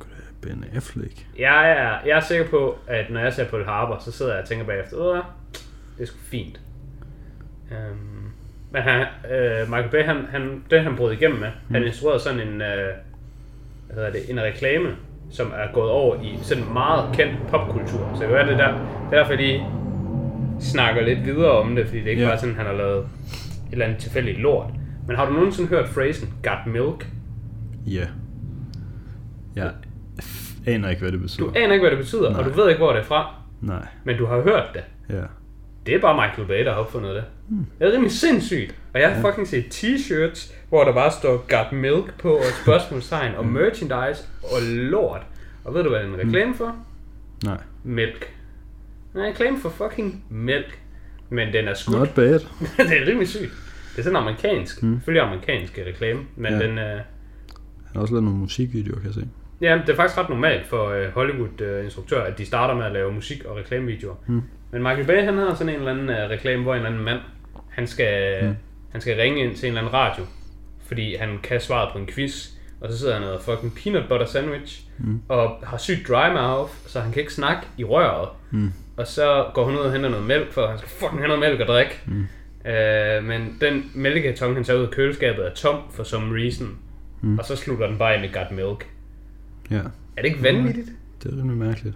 Ben Affleck. Jeg er, jeg er sikker på, at når jeg ser på El Harbor, så sidder jeg og tænker bagefter, Åh, det er sgu fint. Um, men han, øh, Michael Bay, han, han, det han brød igennem med, mm. han instruerede sådan en, øh, hvad hedder det, en reklame, som er gået over i sådan en meget kendt popkultur. Så det er det der, det er derfor, de snakker lidt videre om det, fordi det ikke Ja. bare sådan, han har lavet et eller andet tilfældigt lort. Men har du nogensinde hørt phrasen, got milk? Ja. Jeg aner ikke, hvad det betyder. Du aner ikke, hvad det betyder, Nej. og du ved ikke, hvor det er fra, Nej. men du har hørt det. Ja. Det er bare Michael Bay, der har opfundet det. Mm. Det er rimelig sindssygt. Og jeg har fucking set t-shirts, hvor der bare står Got Milk på, og et spørgsmålstegn, og merchandise, og lort. Og ved du, hvad det er en reklame for? Nej. Mælk. En reklame for fucking mælk. Men den er skudt. Not bad. det er rimelig sygt. Det er sådan amerikansk, mm. følge amerikansk reklame, men Ja. ja. den, øh, har også lavet nogle musikvideoer, kan jeg se. Ja, det er faktisk ret normalt for øh, Hollywood-instruktører, at de starter med at lave musik og reklamevideoer. Mm. Men Michael Bay, han har sådan en eller anden øh, reklame, hvor en eller anden mand, han skal, mm. han skal ringe ind til en eller anden radio, fordi han kan svaret på en quiz, og så sidder han og fucking peanut butter sandwich, mm. og har sygt dry mouth, så han kan ikke snakke i røret. Mm. Og så går hun ud og henter noget mælk, for han skal fucking have noget mælk og drikke. Mm. Øh, men den mælkekarton, han tager ud af køleskabet, er tom for some reason. Mm. Og så slutter den bare ind med got milk. Ja. Er det ikke vanvittigt? Det er rimelig mærkeligt.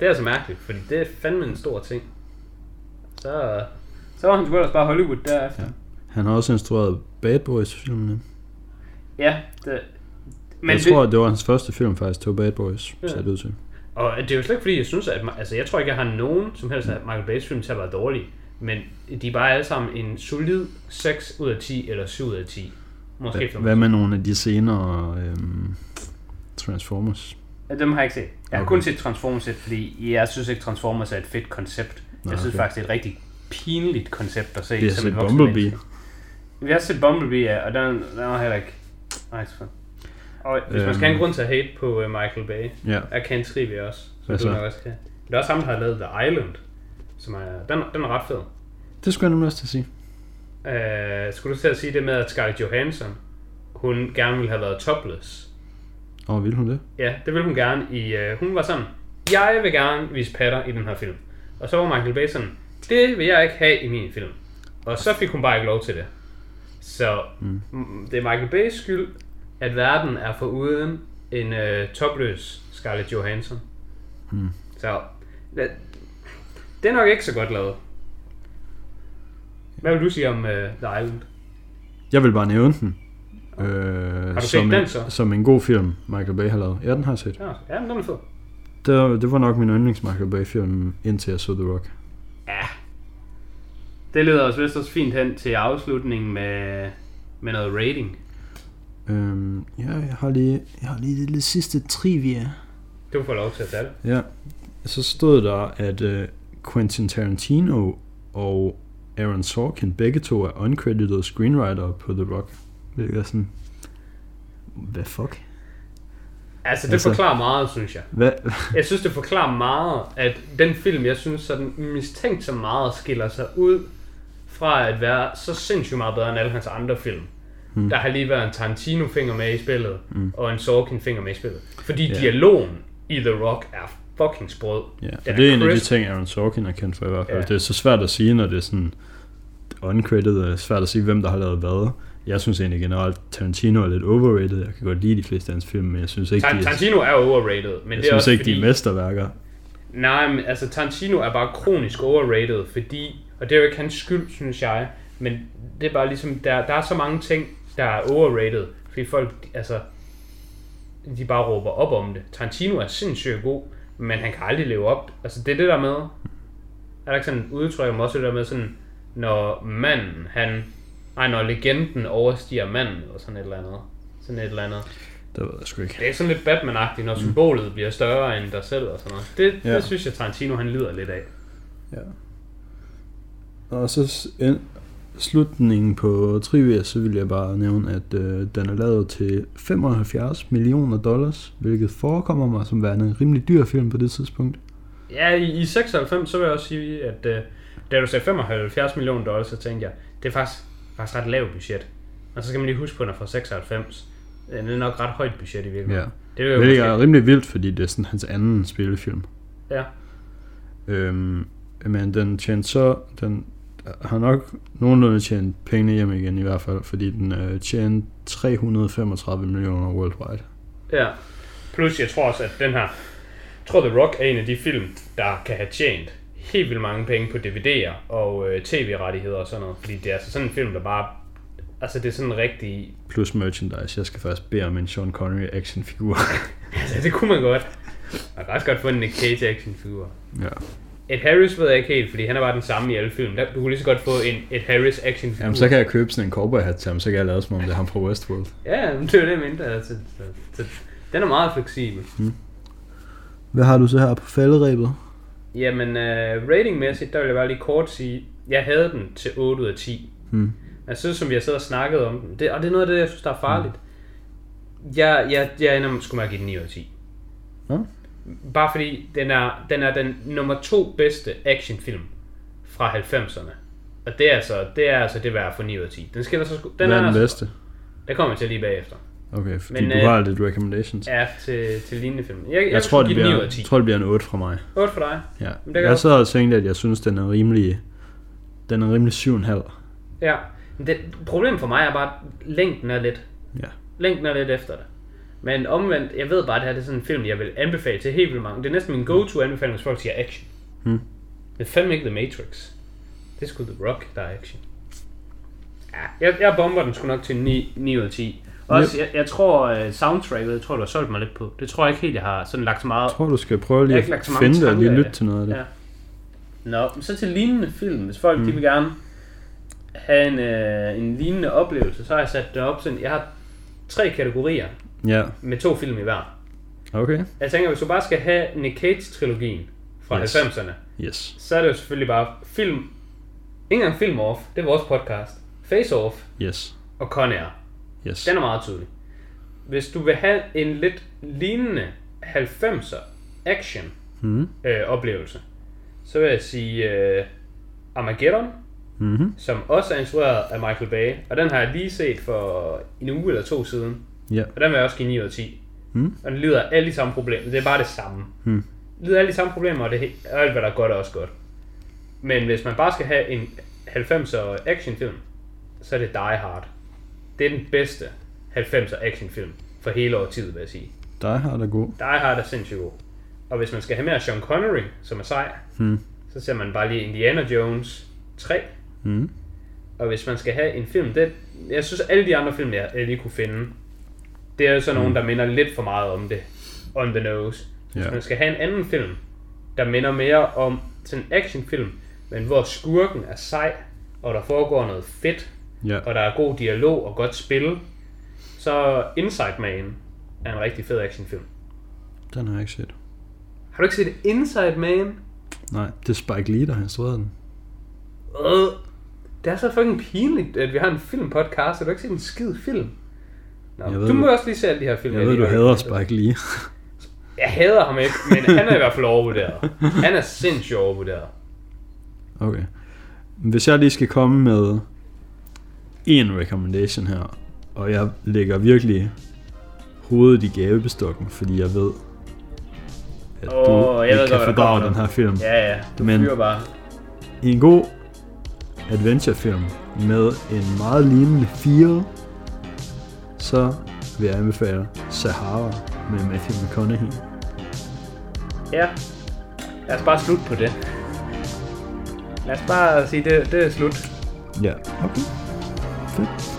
Det er altså mærkeligt, fordi det er fandme en stor ting. Så, så var han sgu ellers bare Hollywood derefter. Ja. Han har også instrueret Bad Boys-filmene. Ja, det, men jeg det, tror, det var hans første film faktisk, det var Bad Boys, Ja. ja. ser det ud til. og det er jo slet ikke fordi, jeg synes, at altså, jeg tror ikke, jeg har nogen som helst af Michael Bay's film til at være dårlige. Men de er bare alle sammen en solid 6 ud af 10 eller 7 ud af 10. Måske Hvad, for hvad med nogle af de senere øhm, Transformers? Ja, dem har jeg ikke set. Jeg har Okay. kun set Transformers 1, fordi jeg synes ikke, Transformers er et fedt koncept. Nå, Jeg synes okay. faktisk, det er et rigtig pinligt koncept at se. Vi har set Bumblebee. menneske. Vi har set Bumblebee, ja, og den, den var heller ikke nice for. Og hvis man skal have en Øhm. grund til at hate på uh, Michael Bay, Ja. er Ken Trivia også, som Hvad du så? nok også kan. Det er også ham, der har lavet The Island, som er, den, den er ret fed. Det skulle jeg nemlig også til at sige. Uh, skulle du til at sige det med, at Scarlett Johansson, hun gerne ville have været topless? Åh, oh, vil hun det? Ja, det ville hun gerne i... Uh, hun var sådan, jeg vil gerne vise patter i den her film. Og så var Michael Bay sådan, det vil jeg ikke have i min film. Og så fik hun bare ikke lov til det. Så mm. det er Michael Bays skyld, at verden er for uden en uh, topløs Scarlett Johansson. Mm. Så det, det er nok ikke så godt lavet. Hvad vil du sige om uh, The Island? Jeg vil bare nævne den. Øh, du set som, den en, så? som en god film, Michael Bay har lavet. Ja, den har jeg set. Ja, ja men den er fed. Det, det var nok min yndlings Michael Bay film, indtil jeg så The Rock. Ja. Det leder os vist også fint hen til afslutningen med, med noget rating. Øhm, ja, jeg har lige, jeg har lige det lille sidste trivia. Du får lov til at tage det. Ja, så stod der, at uh, Quentin Tarantino og Aaron Sorkin begge to er uncredited screenwriter på The Rock. Hvilket er sådan... Hvad fuck? Altså, det Altså- forklarer meget, synes jeg. Hvad? Jeg synes, det forklarer meget, at den film, jeg synes, sådan mistænkt så meget skiller sig ud fra at være så sindssygt meget bedre end alle hans andre film. Hmm. Der har lige været en Tarantino-finger med i spillet, hmm. og en Sorkin-finger med i spillet. Fordi Ja. dialogen i The Rock er fucking sprød. Ja, og det er en af de crisp. ting, Aaron Sorkin er kendt for i hvert fald. Ja. Det er så svært at sige, når det er sådan uncredited, er svært at sige, hvem der har lavet hvad. Jeg synes egentlig generelt, Tarantino er lidt overrated. Jeg kan godt lide de fleste af hans film, men jeg synes ikke, Tar- de er, Tarantino er overrated, men jeg det er synes også ikke, fordi... de er mesterværker. Nej, men altså Tarantino er bare kronisk overrated, fordi, og det er jo ikke hans skyld, synes jeg, men det er bare ligesom, der, der er så mange ting, der er overrated, fordi folk, altså, de bare råber op om det. Tarantino er sindssygt god, men han kan aldrig leve op. Altså det er det der med, er der ikke sådan et udtryk om også det der med sådan, når manden, han, nej, når legenden overstiger manden, eller sådan et eller andet. Sådan et eller andet. Det ved jeg sgu ikke. Det er sådan lidt Batman-agtigt, når symbolet bliver større end dig selv og sådan noget. Det, ja. Det synes jeg, Tarantino han lider lidt af. Ja. Og så en, slutningen på trivia, så vil jeg bare nævne, at øh, den er lavet til 75 millioner dollars, hvilket forekommer mig som værende en rimelig dyr film på det tidspunkt. Ja, i, i 96, så vil jeg også sige, at uh, da du sagde 75 millioner dollars, så tænkte jeg, det er faktisk, faktisk ret lavt budget. Og så skal man lige huske på, at er fra 96. Det er nok ret højt budget i virkeligheden. Ja. Det er jo Det er måske, rimelig vildt, fordi det er sådan hans anden spillefilm. ja. Øhm, men den tjente så, den har nok nogenlunde tjent pengene hjem igen i hvert fald, fordi den øh, tjente 335 millioner worldwide. Ja. Plus, jeg tror også, at den her... Jeg tror, The Rock er en af de film, der kan have tjent helt vildt mange penge på DVD'er og øh, tv-rettigheder og sådan noget. Fordi det er altså sådan en film, der bare... Altså, det er sådan en rigtig... Plus merchandise. Jeg skal faktisk bede om en Sean Connery actionfigur. Altså, det kunne man godt. Man kan også godt få en Nick Cage actionfigur. ja. Ed Harris ved jeg ikke helt, fordi han er bare den samme i alle film. Der- Du kunne lige så godt få en Ed Harris actionfigur. Jamen, så kan jeg købe sådan en cowboy hat til ham, så kan jeg lade som om det er ham fra Westworld. Ja, men det er det, mente. Altså, så, så, den er meget fleksibel. Hvad har du så her på falderæbet? Jamen, uh, ratingmæssigt, der vil jeg bare lige kort sige, jeg havde den til 8 ud af 10. Hmm. Synes, som vi har siddet og snakket om den, det, og det er noget af det, jeg synes, der er farligt. Jeg, jeg, jeg ender med, skulle man give den 9 ud af 10. Ja. Bare fordi, den er, den er den nummer to bedste actionfilm fra 90'erne. Og det er altså det, er altså det værd for 9 ud af 10. Den skiller så den Hvad er den altså- bedste? Det kommer jeg til lige bagefter. Okay, fordi Men, du øh, har lidt recommendations. Ja, til, til lignende film. Jeg, jeg, jeg tror, det give den 9 ud bliver, af 10. tror, det bliver en 8 fra mig. 8 for dig. Ja. Men det Jeg sad og tænkte, at jeg synes, den er rimelig... Den er rimelig 7,5. Ja. Men Det, problemet for mig er bare, at længden er lidt. Ja. Længden er lidt efter det. Men omvendt, jeg ved bare, at det her det er sådan en film, jeg vil anbefale til helt vildt mange. Det er næsten min go-to anbefaling, hvis folk siger action. Hmm. Det er fandme ikke The Matrix. Det er sgu The Rock, der er action. Ja, jeg, jeg bomber den sgu nok til 9, 9 ud af 10. Også, jeg, jeg tror, uh, soundtracket, jeg tror, du har solgt mig lidt på. Det tror jeg ikke helt, jeg har sådan lagt så meget Jeg tror, du skal prøve lige at finde det og lige lytte til noget af det. Ja. Nå, men så til lignende film. Hvis folk mm. de vil gerne have en, øh, en lignende oplevelse, så har jeg sat det op sådan, jeg har tre kategorier Ja, med to film i hver. okay. Jeg tænker, hvis du bare skal have Nick Cage-trilogien fra Yes. 90'erne, Yes. så er det jo selvfølgelig bare film, ikke engang film off, det er vores podcast, Face Off Yes. og Con Air. Yes. Den er meget tydelig. Hvis du vil have en lidt lignende 90'er action Mm. øh, oplevelse, så vil jeg sige øh, Armageddon, Mm-hmm. som også er instrueret af Michael Bay, og den har jeg lige set for en uge eller to siden, Ja. og den vil jeg også give 9 ud af 10. Mm. Og den lider af alle de samme problemer, det er bare det samme. Mm. lider af alle de samme problemer, og, det, og alt hvad der er godt er også godt. Men hvis man bare skal have en 90'er actionfilm, så er det Die Hard. Det er den bedste 90'er actionfilm for hele årtiet, vil jeg sige. Die Hard er god. Die Hard er sindssygt god. Og hvis man skal have mere Sean Connery, som er sej, Mm. så ser man bare lige Indiana Jones 3. Mm. Og hvis man skal have en film, det, jeg synes alle de andre film, jeg, jeg lige kunne finde, det er jo sådan nogle, der minder lidt for meget om det. On the nose. Hvis Ja. man skal have en anden film, der minder mere om sådan en actionfilm, men hvor skurken er sej, og der foregår noget fedt, Ja. og der er god dialog og godt spil, så Inside Man er en rigtig fed actionfilm. Den har jeg ikke set. Har du ikke set Inside Man? Nej, det er Spike Lee, der har instrueret den. Øh, det er så fucking pinligt, at vi har en filmpodcast, og du har ikke set en skid film. Nå, Jeg ved, du må også lige se alle de her film. Jeg ved, du hader Spike Lee. Jeg hader ham ikke, men han er i hvert fald overvurderet. Han er sindssygt overvurderet. Okay. Hvis jeg lige skal komme med en recommendation her, og jeg lægger virkelig hovedet i gavebestokken, fordi jeg ved, at Åh, du jeg ved ikke godt, kan fordrage den her film. Ja, ja, du Men- bare. I en god adventurefilm med en meget lignende feel, så vil jeg anbefale Sahara med Matthew McConaughey. Ja. Lad os bare slutte på det. Lad os bare sige, det, det er slut. Ja, okay. Fedt.